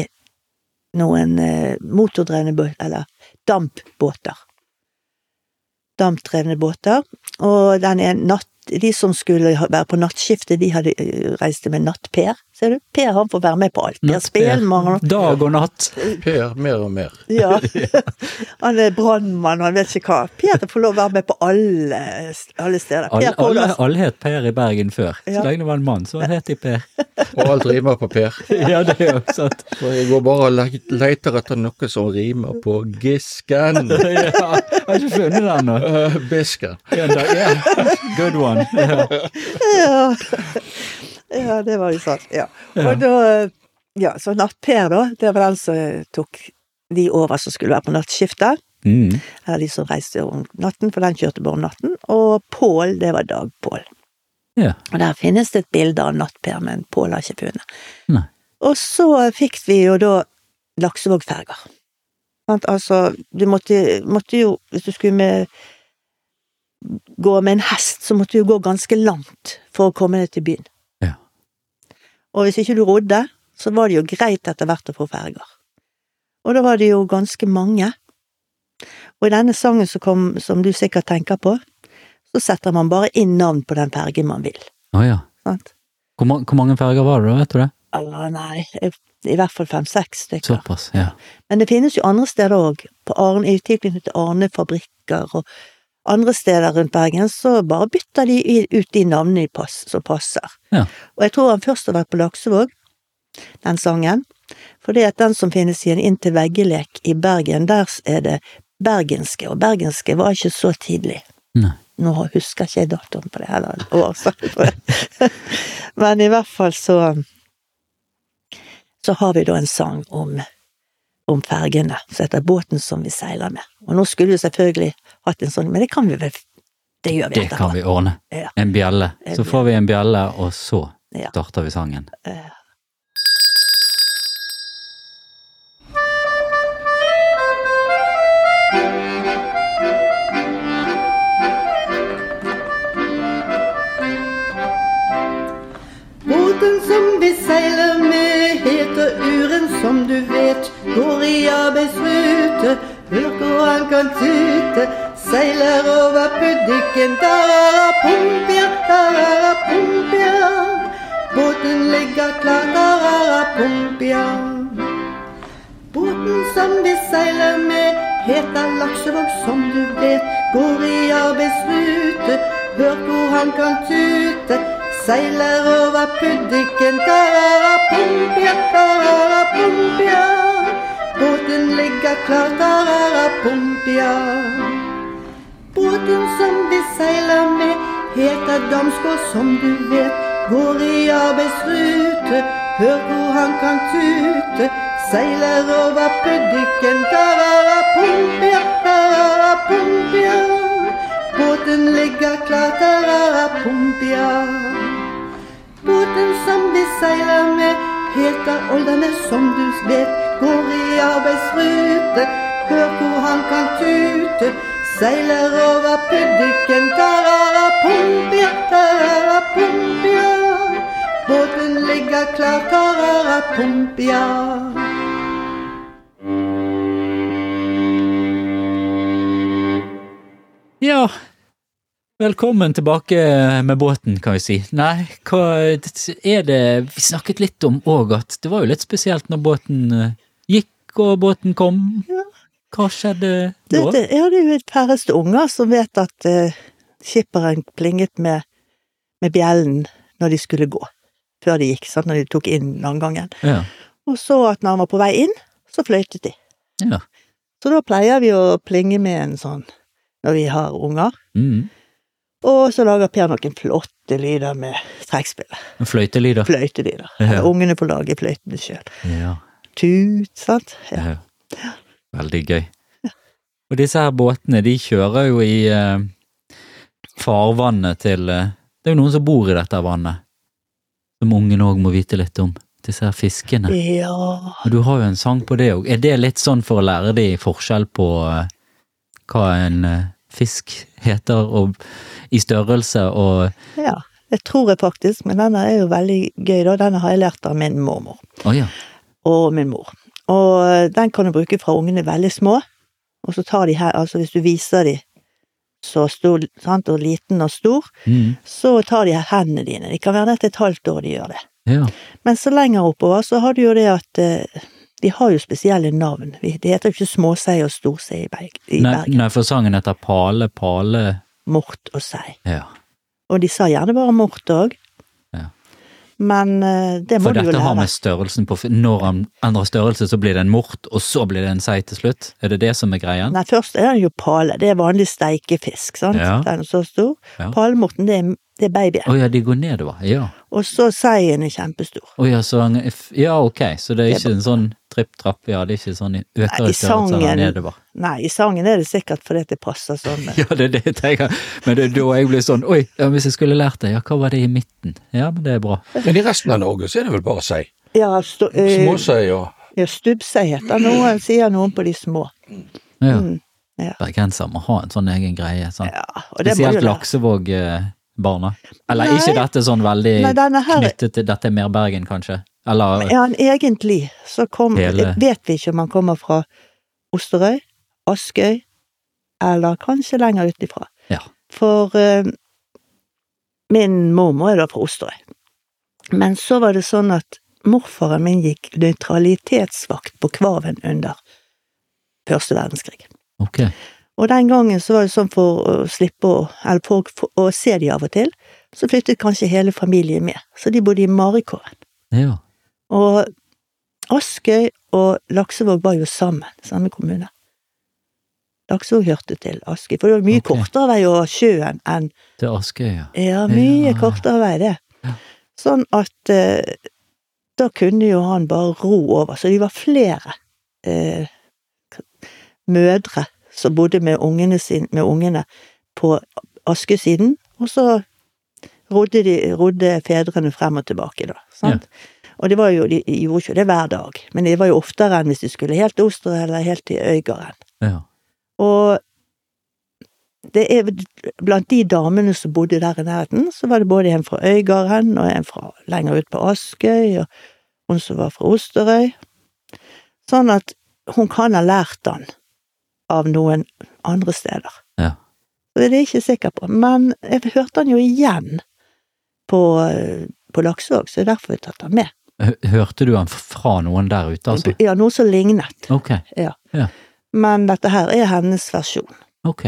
noen eh, motordrevne båt, eller dampbåter. Dampdrevne båter. Og den er natt, de som skulle være på nattskiftet, de hadde reist reiste med natt-Per. Ser du? Per han får være med på alt. Per. Spelmann. Dag og natt. Per, mer og mer. Ja. [LAUGHS] Han er brannmann, han vet ikke hva. Per får lov å være med på alle, alle steder. Per alle, alle, alle het Per i Bergen før. Ja. Så lenge det var en mann, så het de Per. [LAUGHS] Og alt rimer på Per. [LAUGHS] ja, det er jo sant. For jeg går bare og leter etter noe som rimer på Gisken. ja, jeg har ikke funnet den ennå. Uh, Bisken. Ja, da- Good one. Ja. Ja. det var jo sant. Ja. Og da Ja, så Natt-Per, da, det var den som tok de over som skulle være på nattskiftet. Mm. Eller de som reiste om natten, for den kjørte bare om natten. Og Pål, det var Dag-Pål. Ja. Og der finnes det et bilde av Natt-Per, men Pål har ikke funnet. Nei. Og så fikk vi jo da Laksevågferger. Altså, du måtte, måtte jo, hvis du skulle med gå med en hest, så måtte du gå ganske langt for å komme deg til byen. Ja. Og hvis ikke du rodde, så var det jo greit etter hvert å få ferger. Og da var det jo ganske mange. Og i denne sangen som kom, som du sikkert tenker på, så setter man bare inn navn på den fergen man vil. Å ja. Sant? Hvor, ma hvor mange ferger var det da, vet du det? Eller nei, i hvert fall fem-seks stykker. Såpass, ja. Men det finnes jo andre steder òg, i tilknytning til Arne-fabrikker og andre steder rundt Bergen, så bare bytter de ut de navnene pass, som passer. Ja. Og jeg tror han først har vært på Laksevåg, den sangen, For det at den som finnes i en inntil veggelek i Bergen, der er det bergenske, og bergenske var ikke så tidlig. Nei. Nå husker ikke jeg datoen på det heller. [LAUGHS] Men i hvert fall så så har vi da en sang om, om fergene, som heter Båten som vi seiler med. Og nå skulle vi selvfølgelig hatt en sånn, men det kan vi vel Det gjør vi etterpå. Det kan vi ordne. Ja. En bjelle. Så får vi en bjelle, og så starter vi sangen. Eh, Hør hvor han kan tute Seiler over puddikken Tarara pumpia, tarara pumpia. Båten ligger klar Tarara pumpia. Båten som vi seiler med heter Laksevåg som du vet Går i arbeidsrute. Hør hvor han kan tute Seiler over puddikken Tarara pumpia, tarara pumpia Båten ligger klar Tarara pumpia Båten som vi seiler med heter Damsgård som du vet. Går i arbeidsrute Hør hvor han kan tute. Seiler over puddikken Tarara der er pumpia Båten ligger klar Tarara pumpia Båten som vi seiler med heter Oldernes, som du vet Går i arbeidsrute Hør hvor han kan tute Seiler over puddikken Tarara pumpia, Båten ligger klar tararapumpia. Ja, velkommen tilbake med båten, kan vi si. Nei, hva er det Vi snakket litt om òg at det var jo litt spesielt når båten eh, gikk og båten kom. Ja. Hva skjedde da? det, ja, det er jo et færreste unger som vet at uh, skipperen plinget med, med bjellen når de skulle gå. før de gikk, sant, når de tok inn landgangen. Ja. Og så at når han var på vei inn, så fløytet de. ja. Så da pleier vi å plinge med en sånn når vi har unger. Mm. Og så lager Per noen flotte lyder med trekkspillet. Fløytelyder. Fløytelyder. Ja. Ungene får lage fløytene sjøl. Ja. Tut, sant. Ja. ja. Veldig gøy. Og disse her båtene, de kjører jo i eh, farvannet til eh, Det er jo noen som bor i dette vannet, som ungene òg må vite litt om. Disse her fiskene. ja. Og du har jo en sang på det òg. Er det litt sånn for å lære de forskjell på eh, hva en eh, fisk heter, og i størrelse og Ja, det tror jeg faktisk, men denne er jo veldig gøy, da. Denne har jeg lært av min mormor Oh, ja. Og min mor. Og eh, den kan du bruke fra ungene er veldig små, og så tar de her, altså hvis du viser de så stor, sant, og liten og stor, Mm. så tar de her hendene dine. Det kan være etter et halvt år de gjør det. Ja. Men så lenger oppover så har du jo det at eh, de har jo spesielle navn. Vi- Det heter jo ikke småsei og storsei i, Berg, i Nei, Bergen. nei, for sangen heter Pale, Pale Mort og sei. Ja. Og de sa gjerne bare mort òg. Men eh, det må For du jo lære. For dette har med størrelsen på Når han endrer størrelse, så blir det en mort, og så blir det en sei til slutt? Er det det som er greia? Nei, først er den jo pale. Det er vanlig steikefisk, sant. Ja. Den er så stor. Ja. Palemorten, det er, det er babyen. Å ja, de går nedover. Ja. Og så seien er kjempestor. Å ja, så Ja, ok, så det er ikke en sånn tripp-trapp, ja, det er ikke sånn øker Nei, i størrelse sangen- nedover. Nei, i sangen er det sikkert fordi det passer sånn. [LAUGHS] Ja, det er det jeg tenker. Men det er da jeg blir sånn Oi, ja, hvis jeg skulle lært det, ja, hva var det i midten? Ja, men det er bra. Men i resten av Norge så er det vel bare sei. Ja, stå, eh, Småsei og ja stubbsei heter noen, [CLEARS THROAT] sier noen på de små. Ja. Mm, ja. Bergenser må ha en sånn egen greie. Sånn. Ja, og det må Spesielt Laksevåg. lære. Laksevåg-barna. Eller Nei. ikke dette sånn veldig Nei, her knyttet til Dette er mer Bergen, kanskje? Eller Ja, egentlig så kom Hele- Vet vi ikke om han kommer fra Osterøy, Askøy, eller kanskje lenger utifra. Ja. For uh, min mormor er da fra Osterøy. Men så var det sånn at morfaren min gikk nøytralitetsvakt på Kvaven under første verdenskrig. Ok. Og den gangen så var det sånn for å slippe å, eller for, å se de av og til, så flyttet kanskje hele familien med. Så de bodde i Marikåren. Ja. Og Askøy og Laksevåg var jo sammen, samme kommune. Laksevåg hørte til Askøy, for det var mye okay. kortere vei over sjøen enn Til Askøy, ja. Ja, mye Ja. kortere vei, det. Ja. Sånn at eh, da kunne jo han bare ro over, så de var flere eh, mødre som bodde med ungene, sin, med ungene på askesiden, og så rodde, de, rodde fedrene frem og tilbake, da. Sant? Og det var jo, de gjorde ikke det hver dag, men det var jo oftere enn hvis de skulle helt til Oster eller helt til Øygarden. ja. Og det er blant de damene som bodde der i nærheten, så var det både en fra Øygarden og en fra lenger ut på Askøy, og hun som var fra Osterøy. Sånn at hun kan ha lært han av noen andre steder. Ja. Så det er jeg ikke sikker på. Men jeg hørte han jo igjen på, på Laksevåg, så det er derfor jeg har tatt han med. Hørte du han fra noen der ute, altså? Ja, noe som lignet. Ok. Men dette her er hennes versjon. Ok.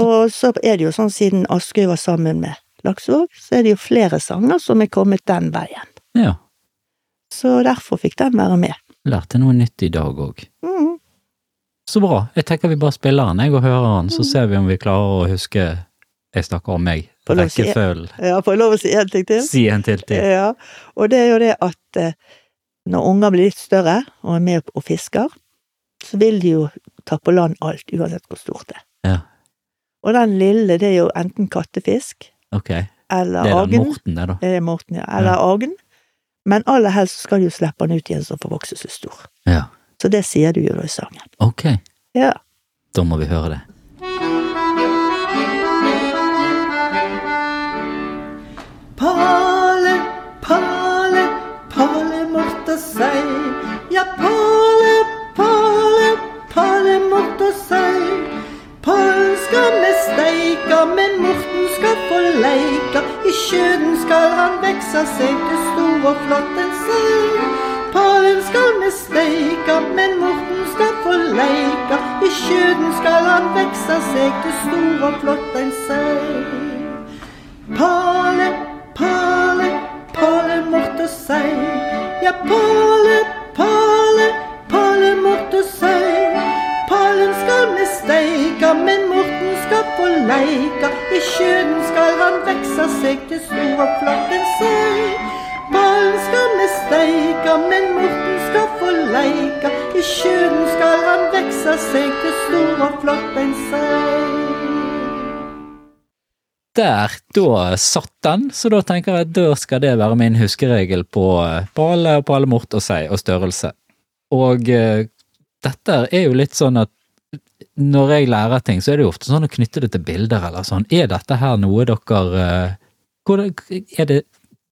Og så er det jo sånn, siden Askøy var sammen med Laksevåg, så er det jo flere sanger som er kommet den veien. Ja. Så derfor fikk den være med. Lærte noe nytt i dag òg. Mm. Så bra. Jeg tenker vi bare spiller den, jeg, og hører den, så ser vi om vi klarer å huske Jeg snakker om meg. Rekkefølgen. Ja, får jeg lov å si en ting til? Si en til til. Ja, og det er jo det at eh, når unger blir litt større og er med og fisker, så vil de jo ta på land alt, uansett hvor stort det er. Ja. Og den lille, det er jo enten kattefisk Ok. Det eller er den agn. Morten, det, da. Det er Morten, ja. Eller agn. Men aller helst skal du slippe den ut igjen som får vokse så stor. Ja. Så det sier du jo da i sangen. Ok. Ja. Da må vi høre det. Pale, Pale, Pale måtte si. Ja, Pale, Pale, Pale måtte si. Palen skal vi steika, men Morten skal få leika. I sjøen skal han veksa seg til stor og flott en sei. Palen skal vi steika, men Morten skal få leika. I sjøen skal han veksa seg til stor og flott ein sei. Pale, Pale, måtte sei. Ja, Pale, Pale, Pale måtte sei. Palen skal vi steika, men Morten skal få leika. I sjøen skal han veksa seg til stor og flott en sei. Palen skal vi steika, men Morten skal få leika. I sjøen skal han veksa seg til stor og flott en sei. Der, da satt den, så da tenker jeg da skal det være min huskeregel på eh, pale og palemort og sei og størrelse. Og uh, dette er jo litt sånn at når jeg lærer ting, så er det jo ofte sånn å knytte det til bilder eller sånn. Er dette her noe dere uh, hvordan, Er det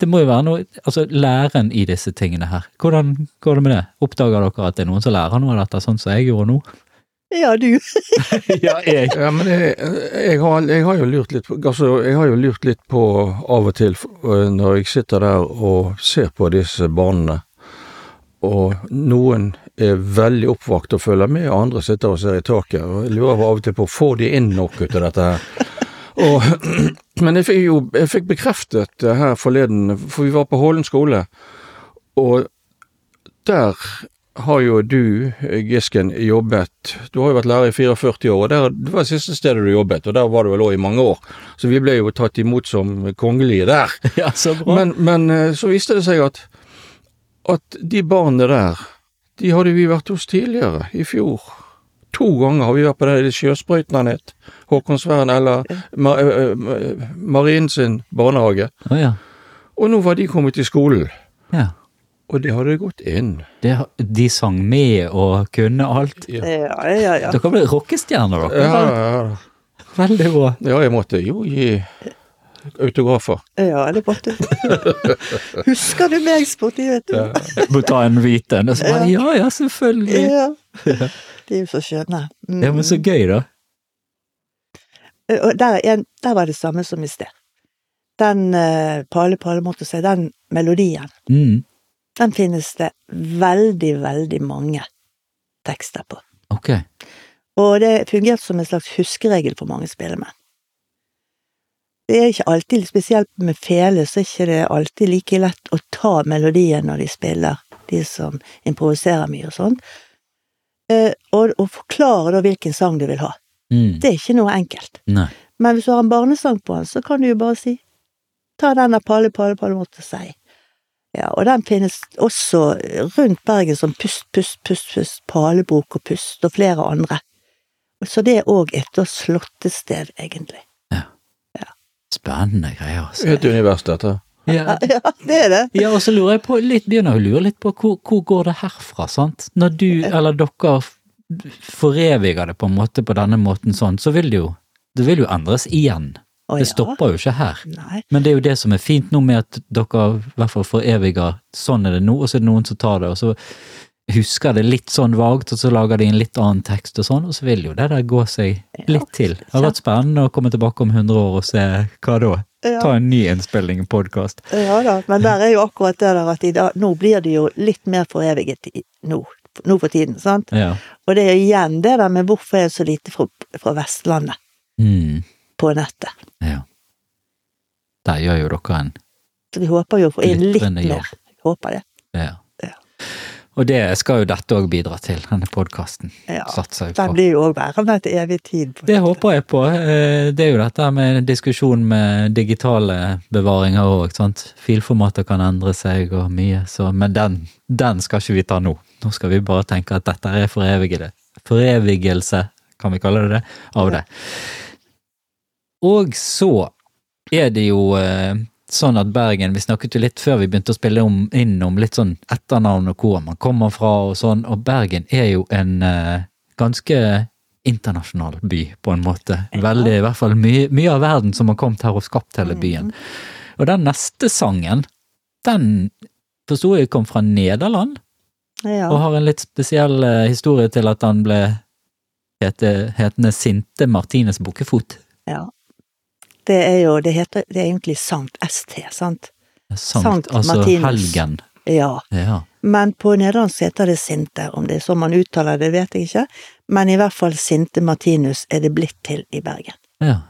Det må jo være noe Altså læren i disse tingene her. Hvordan går det med det? Oppdager dere at det er noen som lærer noe av dette, sånn som jeg gjorde nå? Ja, du. [LAUGHS] [LAUGHS] ja, jeg. Ja, men jeg, jeg, har, jeg har jo lurt litt på altså, Jeg har jo lurt litt på av og til øh, når jeg sitter der og ser på disse barna, og noen er veldig oppvakt og følger med, og andre sitter og ser i taket. og Jeg lurer av og til på får de inn nok ut av dette her. Og, [CLEARS THROAT] men jeg fikk jo jeg fikk bekreftet det her forleden, for vi var på Hålen skole, og der har jo du, Gisken, jobbet Du har jo vært lærer i 44 år, og der, det var det siste stedet du jobbet, og der var du vel òg i mange år. Så vi ble jo tatt imot som kongelige der. [LAUGHS] Ja, så bra. Men, men eh, så viste det seg at, at de barna der, de hadde vi vært hos tidligere, i fjor. To ganger har vi vært på den sjøsprøyten han het. Håkonsvern eller Ma, eh, eh, Marien sin barnehage. Oh, ja. Og nå var de kommet til skolen, ja. og det hadde gått inn. Det, de sang med og kunne alt. Ja, ja, ja. Dere ble rockestjerner, dere. Ja, ja, Veldig bra. ja, jeg måtte jo gi autografer. Ja, det måtte. [LAUGHS] Husker du meg, Sporty, vet du? Ja. Må ta en hvit en. Og så bare ja, ja, selvfølgelig. Ja. De er jo så skjønne. Mm. Ja, men så gøy, da. Og der, er der var det samme som i sted. Den uh, Pale Pale måtte si, den melodien, Mm. den finnes det veldig, veldig mange tekster på. Ok. Og det fungerte som en slags huskeregel for mange spillemenn. Det er ikke alltid, spesielt med fele, så er ikke det alltid like lett å ta melodien når de spiller, de som improviserer mye og sånt. Eh, og, og forklare da hvilken sang du vil ha. Mm. Det er ikke noe enkelt. Nei. Men hvis du har en barnesang på den, så kan du jo bare si ta den der Palle, Palle, Palle måtte si. Ja, og den finnes også rundt Bergen som Pust, Pust, Pust, Pust, Palebok og Pust og flere andre. Så det er òg et da slåttested, egentlig. Spennende greier, altså. Et univers, dette. Ja, [LAUGHS] Ja, det er det. ja, og så lurer jeg på litt, begynner å lure litt på hvor, hvor går det herfra, sant? Når du, eller dere, foreviger det på en måte på denne måten sånn, så vil det jo, det vil jo endres igjen. Å, Det ja. stopper jo ikke her. Nei. Men det er jo det som er fint nå med at dere i hvert fall foreviger sånn er det nå, og så er det noen som tar det, og så husker det litt sånn vagt, og så lager de en litt annen tekst og sånn, og så vil jo det der gå seg litt til. Det har vært spennende å komme tilbake om 100 år og se hva da? Ta en ny innspilling, en podkast. ja da, men der er jo akkurat det der at i dag, nå blir det jo litt mer foreviget i, nå, nå for tiden, sant? Ja. Og det er igjen det der med hvorfor er det så lite fra, fra Vestlandet Mm, på nettet. ja. Der gjør jo dere en Så vi håper jo å få inn litt mer. Håper det. Ja. Og det skal jo dette òg bidra til, denne podkasten. Ja. Den blir jo òg værende et evig tid. på Det håper jeg på. Eh, Det er jo dette med diskusjon med digitale bevaringer òg. Filformater kan endre seg og mye, så Men den, den skal ikke vi ta nå. Nå skal vi bare tenke at dette er forevigede. Forevigelse, kan vi kalle det det, av det. Og så er det jo eh, sånn at Bergen Vi snakket jo litt før vi begynte å spille om, inn om litt sånn etternavn og hvor man kommer fra og sånn, og Bergen er jo en uh, ganske internasjonal by, på en måte. Veldig, i hvert fall mye, mye av verden som har kommet her og skapt hele byen. Og den neste sangen, den forsto jeg kom fra Nederland, Ja. og har en litt spesiell uh, historie til at han ble hete, hetende Sinte Martines Bukkefot. ja. Det er jo Det heter det er egentlig Sankt ST, sant? Sankt, Sankt altså Martinus. helgen. Ja. Ja. Men på nederlandsk heter det Sinte. Om det er sånn man uttaler det, vet jeg ikke. Men i hvert fall Sinte Martinus er det blitt til i Bergen. ja.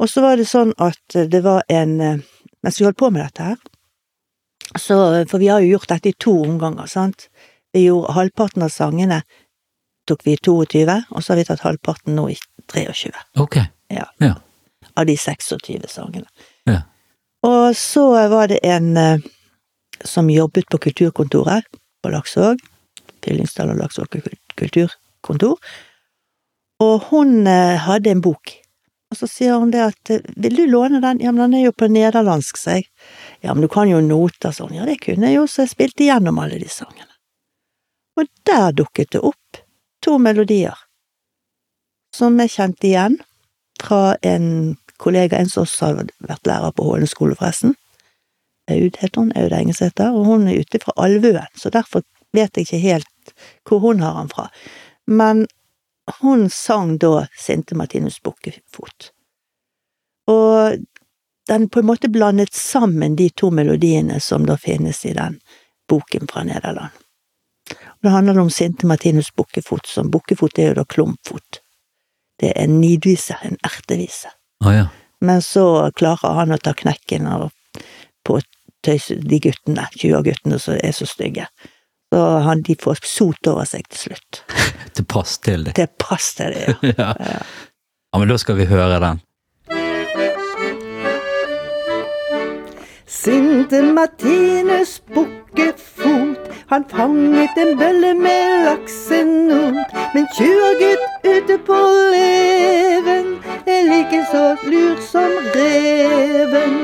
Og så var det sånn at det var en eh, Mens vi holdt på med dette her, Så, for vi har jo gjort dette i to omganger, sant. Vi gjorde halvparten av sangene tok vi i 22, og så har vi tatt halvparten nå i 23 Ok. Ja. Ja. Av de 26 sangene. Ja. Og så var det en eh, som jobbet på kulturkontoret på Laksvåg, Fyllingsdal og Laksvåg kulturkontor, og hun eh, hadde en bok. Og så sier hun det at eh, 'vil du låne den', ja, men den er jo på nederlandsk, sa jeg. Ja, men du kan jo noter, sånn. Ja, det kunne jeg jo, så jeg spilte igjennom alle de sangene. Og der dukket det opp to melodier som jeg kjente igjen fra en kollega, en som også har vært lærer på Hålen skole, forresten. Aud heter hun, Aud Engesæter, og hun er ute fra Alvøen, så derfor vet jeg ikke helt hvor hun har han fra. Men hun sang da Sinte Martinus Bukkefot. Og den på en måte blandet sammen de to melodiene som da finnes i den boken fra Nederland. Og det handler om Sinte Martinus Bukkefot, som Bukkefot er jo da klumpfot. Det er en nidvise, en ertevise. Å ja. Men så klarer han å ta knekken på de guttene, 20-guttene som er så stygge. Så han, de får sot over seg til slutt. [LAUGHS] Til pass til det. Til pass til det, [LAUGHS] ja. ja. ja, men da skal vi høre den. Sinte Martinus bukkefot, han fanget en bølle med laksenot. Men tjurgutt ute på leven er like så lur som reven.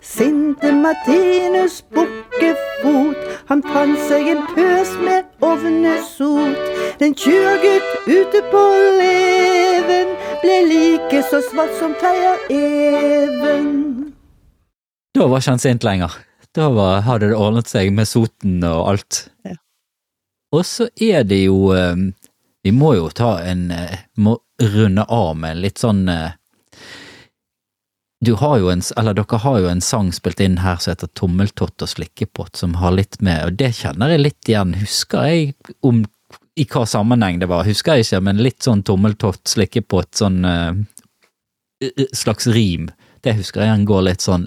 Sinte Martinus bukkefot, han fant seg en pøs med ovnesot. Den tjurgutt ute på leven ble like så svart som Teia-even. Da var ikke han sint lenger. Da var, hadde det ordnet seg med soten og alt. Ja. Og så er det jo eh, Vi må jo ta en eh, Må runde av med litt sånn eh, Du har jo en Eller dere har jo en sang spilt inn her som heter Tommeltott og slikkepott, som har litt med Og det kjenner jeg litt igjen. Husker jeg om i hva sammenheng det var, husker jeg ikke, men litt sånn tommeltott, slikkepott, sånn uh, slags rim. Det husker jeg går litt sånn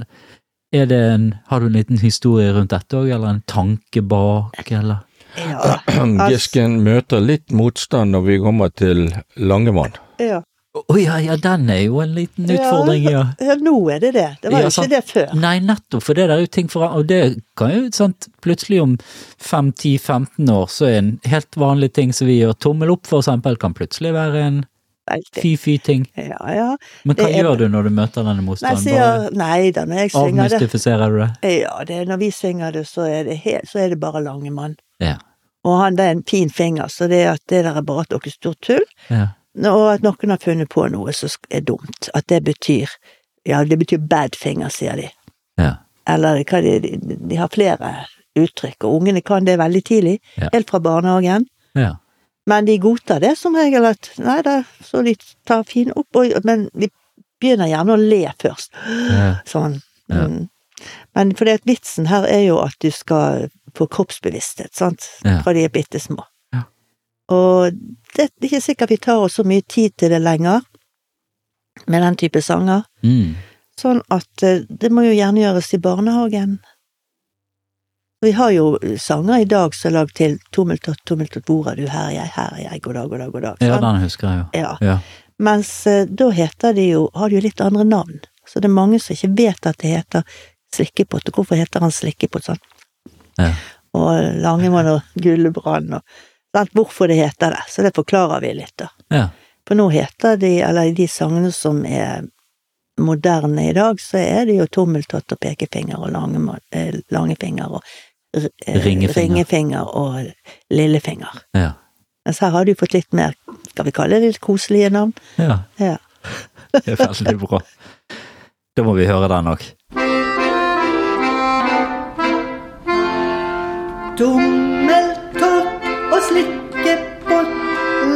en, Har du en liten historie rundt dette òg, eller en tanke bak, eller? Ja. [CLEARS THROAT] Gisken møter litt motstand når vi kommer til Langemann. ja. Å ja, ja, den er jo en liten utfordring, ja. Ja, nå er det det. Det var jo ja, ikke det før. Nei, nettopp, for det der er jo ting for Og det kan jo, sant, plutselig om 5-10-15 år så er en helt vanlig ting som vi gjør, tommel opp for eksempel, kan plutselig være en Veldig. fy-fy-ting. Ja, ja. Men hva er- gjør du når du møter denne Nei, sier, nei da, når jeg synger det avmystifiserer du det? Ja, det, når vi synger det, så er det, helt, så er det bare Langemann. Ja. Og han det er en fin finger, så det at det der er bare at noe stort tull. ja. Og at noen har funnet på noe som er dumt. At det betyr Ja, det betyr bad finger, sier de. Ja. Eller hva de, de, de har flere uttrykk, og ungene kan det veldig tidlig. Ja. Helt fra barnehagen. ja. Men de godtar det som regel at nei da, så de tar fin opp, og, men de begynner gjerne å le først. ja. Sånn. Ja. Mm. Men fordi at vitsen her er jo at du skal få kroppsbevissthet, sant, Ja. fra de er bitte små. Ja. Og det er ikke sikkert vi tar oss så mye tid til det lenger, med den type sanger. Mm. Sånn at eh, det må jo gjerne gjøres i barnehagen. Vi har jo sanger i dag som er lagd til Tommeltott, tommeltott, hvor er du, her er jeg, her er jeg, god dag, god dag, god dag. ja, den husker jeg jo. Ja. Ja. Mens eh, da heter de jo, har de jo litt andre navn. Så det er mange som ikke vet at det heter slikkepott, og hvorfor heter han slikkepott sånn? Ja. Og Langemann og Gullebrann og sant, hvorfor det heter det. Så det forklarer vi litt, da. Ja. For nå heter de, eller i de sangene som er moderne i dag, så er det jo tommeltott og pekefinger og eh, langefinger og Ringefinger. ringefinger og lillefinger. Ja. Mens her har du fått litt mer, skal vi kalle det litt koselige navn? ja. Ja. [LAUGHS] Det er veldig bra. Da må vi høre den òg. Tommeltott og slikkepott,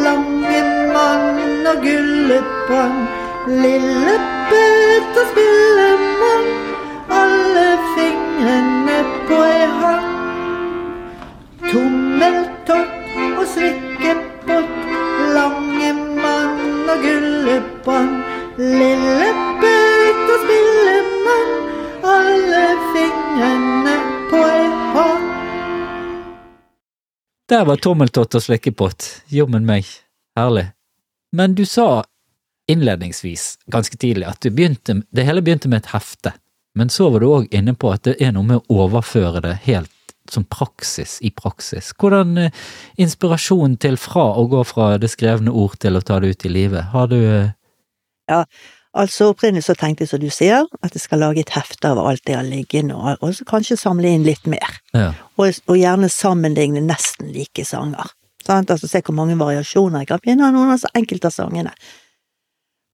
lange mann og gullepang. Lille og Spillemann, alle fingrene på ei hånd. Tommeltott og slikkepott, Langemann og Gulleprann, Lillepet og Spillemann, alle fingrene på ei Der var tommeltott og slikkepott. Jommen meg. Herlig. Men du sa innledningsvis, ganske tidlig, at det hele begynte med et hefte. Men så var du òg inne på at det er noe med å overføre det helt som praksis i praksis. Hvordan eh, inspirasjon til fra å gå fra det skrevne ord til å ta det ut i livet? Har du eh, Altså opprinnelig så tenkte jeg, som du sier, at jeg skal lage et hefte av alt det jeg har liggende, og, og så kanskje samle inn litt mer. Ja. Og, og gjerne sammenligne nesten like sanger. Sant? Altså se hvor mange variasjoner jeg kan finne av noen av så enkelte av sangene.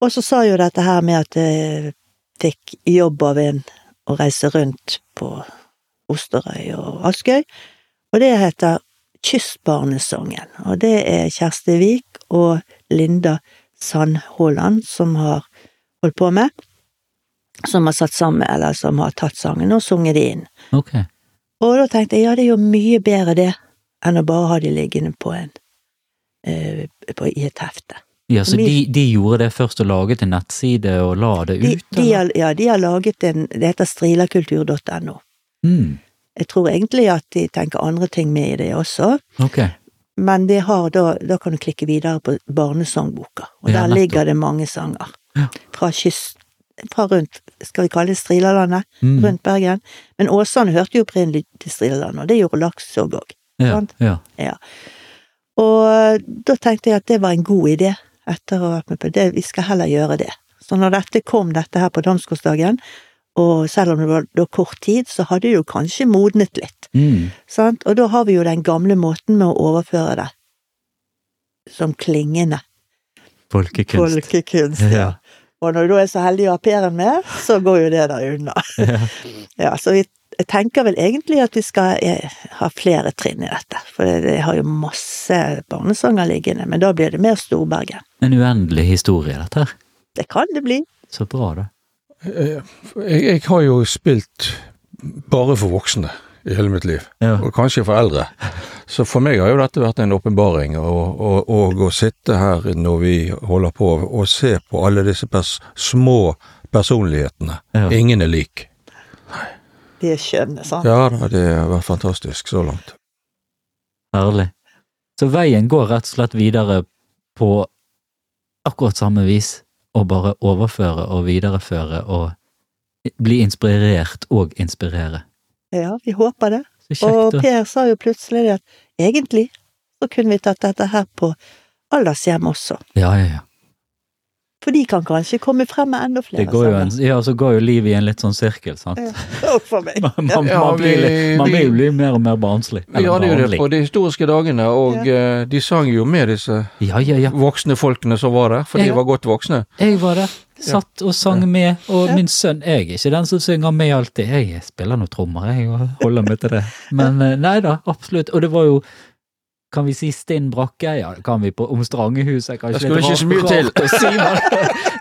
Og så sa jo dette her med at jeg fikk jobb av en å reise rundt på Osterøy og Askøy, og det heter Kystbarnesangen. Og det er Kjersti Vik og Linda Sandhåland som har holdt på med, som har satt sammen, eller som har tatt sangen og sunget det inn. Ok. Og da tenkte jeg ja, det er jo mye bedre det enn å bare ha de liggende på en eh, på, i et hefte. Ja, så de, de gjorde det først og laget en nettside og la det ut? de de har, ja, de har laget en Det heter strilakultur.no. Mm, Jeg tror egentlig at de tenker andre ting med i det også, ok. men det har da, da kan du klikke videre på barnesangboka, og Ja, der ligger det mange sanger. Ja. Fra kyst Fra rundt, skal vi kalle det Strilalandet, Mm, rundt Bergen. Men Åsane hørte jo opprinnelig til Strilalandet, og det gjorde Laksvåg òg. ja, sant? ja. Og da tenkte jeg at det var en god idé, etter å ha vært med på det, vi skal heller gjøre det. Så når dette kom, dette her på domsgårdsdagen, og selv om det var da kort tid, så hadde det jo kanskje modnet litt, Mm, sant? Og da har vi jo den gamle måten med å overføre det som klingende folkekunst. folkekunst. Ja. Og når du da er så heldig å ha Per-en med, så går jo det der unna. Ja. [LAUGHS] Ja, så vi jeg tenker vel egentlig at vi skal eh, ha flere trinn i dette, for det, det har jo masse barnesanger liggende, men da blir det mer Storberget. En uendelig historie, dette her. Det kan det bli. Så bra, da. Eh, Jeg, jeg har jo spilt bare for voksne i hele mitt liv, Ja. og kanskje for eldre. Så for meg har jo dette vært en åpenbaring, og, og, og å sitte her når vi holder på og se på alle disse pers små personlighetene. Ja. Ingen er lik. De er skjønne, sant? Ja det har vært fantastisk så langt. Herlig. Så veien går rett og slett videre på akkurat samme vis, og bare overføre og videreføre og bli inspirert og inspirere. Ja, vi håper det. Og Per sa jo plutselig det at egentlig så kunne vi tatt dette her på aldershjem også. Ja, ja, ja. For de kan kanskje komme frem med enda flere sanger. en, ja, så går jo livet i en litt sånn sirkel, sant. Ja. [LAUGHS] For meg. [LAUGHS] Man, man, Ja, man, blir, vi- man blir jo mer og mer barnslig. Vi hadde jo det på de historiske dagene, og Ja. eh, de sang jo med disse Ja, ja, ja. voksne folkene som var der, for Ja. de var godt voksne. Jeg var der, satt og sang med, og min sønn Jeg er ikke den som synger med alltid, jeg spiller noen trommer, jeg, og holder meg til det. Men eh, nei da, absolutt. Og det var jo kan vi si Stinn Brakke? Ja, det kan vi på om Strangehuset. Kanskje Det skulle litt ikke så mye rart- til. rart å si,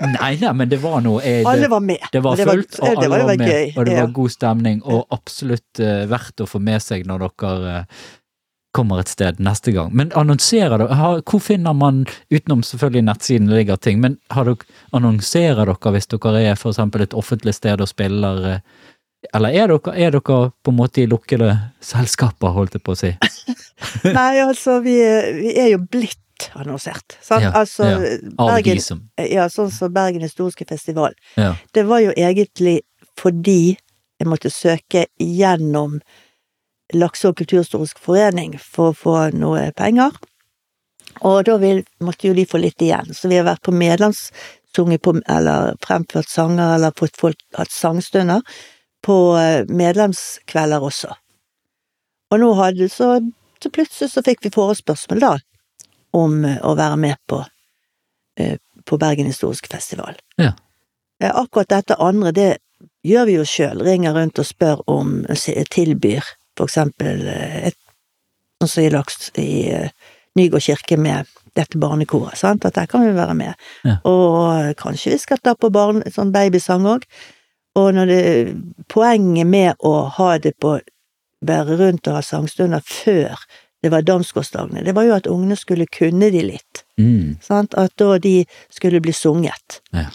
men- [LAUGHS] nei, nei, men det var noe jeg, Alle var med. Det var fullt, og alle var, var med, gøy. og det var god stemning, og absolutt uh, verdt å få med seg når dere uh, kommer et sted neste gang. Men annonserer dere, hvor finner man, utenom selvfølgelig nettsiden ligger ting, men har dere, annonserer dere hvis dere er for eksempel et offentlig sted og spiller, eh, eller er dere, er dere på en måte i lukkede selskaper, holdt jeg på å si? [LAUGHS] [LAUGHS] Nei, altså, vi, vi er jo blitt annonsert. Sant? Ja, altså, ja. Bergen, ja, sånn som Bergen historiske festival. Ja. Det var jo egentlig fordi jeg måtte søke gjennom Lakse- og kulturhistorisk forening for å få noe penger. Og da vil, måtte jo de få litt igjen, så vi har vært på medlemssunget på, eller fremført sanger, eller fått folk hatt sangstunder på eh, medlemskvelder også. Og nå hadde så, så plutselig så fikk vi forespørsmål da, om eh, å være med på, eh, på Bergen historiske festival. Ja. Eh, Akkurat dette andre, det gjør vi jo sjøl. Ringer rundt og spør om, tilbyr for eksempel eh, et, sånn som i Laks i eh, Nygård kirke med dette barnekoret, sant, at der kan vi være med. Ja. Og kanskje vi skal ta på barn, sånn babysang òg. Og når det, poenget med å ha det på være rundt og ha sangstunder før det var Damsgårdsdagene, det var jo at ungene skulle kunne de litt. Mm, Sant? At da de skulle bli sunget. Ja.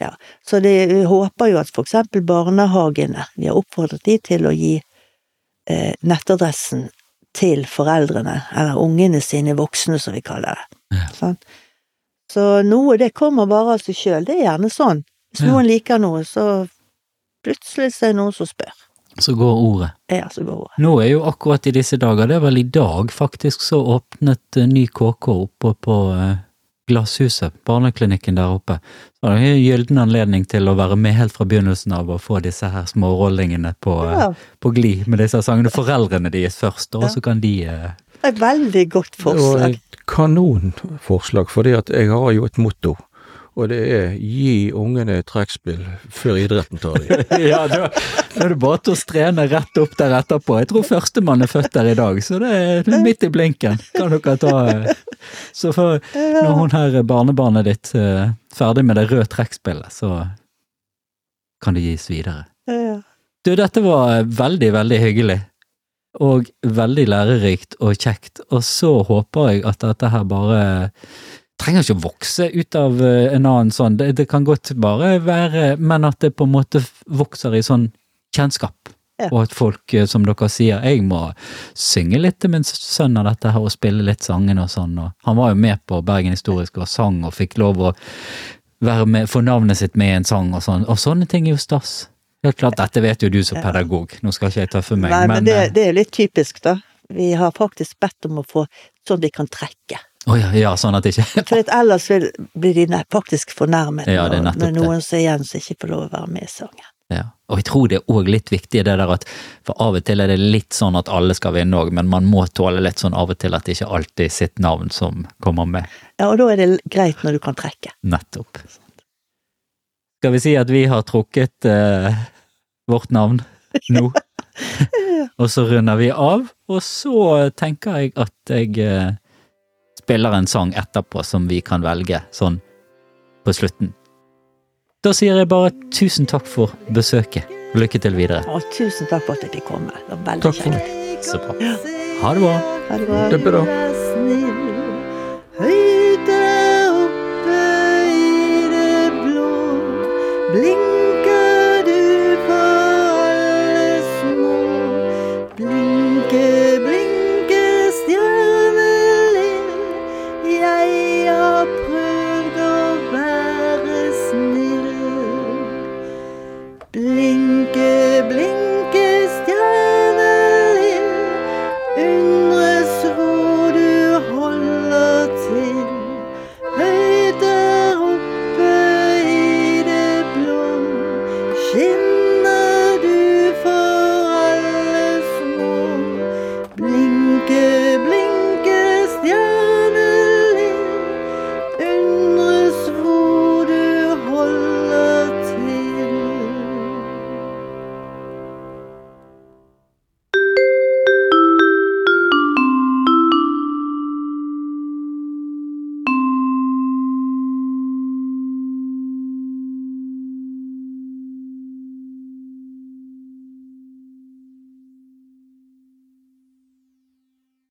Ja. Så det, vi håper jo at for eksempel barnehagene Vi har oppfordret de til å gi eh, nettadressen til foreldrene, eller ungene sine voksne, som vi kaller det. Ja. Sant? Så noe, det kommer bare av seg sjøl. Det er gjerne sånn. Hvis Ja. noen liker noe, så plutselig er det noen som spør. Så går ordet. Ja, så går ordet. Nå er jo akkurat i disse dager, det er vel i dag faktisk, så åpnet eh, ny KK oppe på eh, Glasshuset, barneklinikken der oppe. Så det er en gyllen anledning til å være med helt fra begynnelsen av og få disse her smårollingene på, eh, Ja, på glid med disse sangene. Foreldrene deres først, og Ja. så kan de et veldig godt forslag. Det var et kanonforslag, fordi at jeg har jo et motto. Og det er 'gi ungene trekkspill før idretten tar dem'. [LAUGHS] Ja, da, da er det bare til å strene rett opp der etterpå. Jeg tror førstemann er født der i dag, så det er midt i blinken. Kan dere ta eh, Så for, når hun her barnebarnet ditt er ferdig med det røde trekkspillet, så kan det gis videre. Du, dette var veldig, veldig hyggelig. Og veldig lærerikt og kjekt. Og så håper jeg at dette her bare trenger ikke å vokse ut av eh, en annen sånn, det, det kan godt bare være, men at det på en måte vokser i sånn kjennskap. Ja. Og at folk, eh, som dere sier, jeg må synge litt til min sønn av dette her, og spille litt sangene og sånn. Og han var jo med på Bergen Historisk og sang, og fikk lov å være med, få navnet sitt med i en sang og sånn. Og sånne ting er jo stas. Helt klart, dette vet jo du som pedagog, nå skal ikke jeg tøffe meg, Nei, men men det, eh, det er litt typisk, da. Vi har faktisk bedt om å få sånn vi kan trekke. Å ja, ja, sånn at ikke For ellers vil, blir de faktisk fornærmet Ja, når, når noen som er igjen som ikke får lov å være med i sangen. Ja, og jeg tror det er òg litt viktig det der at for av og til er det litt sånn at alle skal vinne òg, men man må tåle litt sånn av og til at det ikke alltid er sitt navn som kommer med. Ja, og da er det greit når du kan trekke. Nettopp. Skal vi si at vi har trukket eh, vårt navn nå? [LAUGHS] og så runder vi av, og så tenker jeg at jeg eh, spiller en sang etterpå som vi kan velge sånn på slutten. Da sier jeg bare tusen takk for besøket. Lykke til videre. Å, tusen takk for at jeg fikk komme. Det var veldig takk kjekt. Så bra. Ha det bra. Ha. Det bra. Høyde oppe i det blå. Blink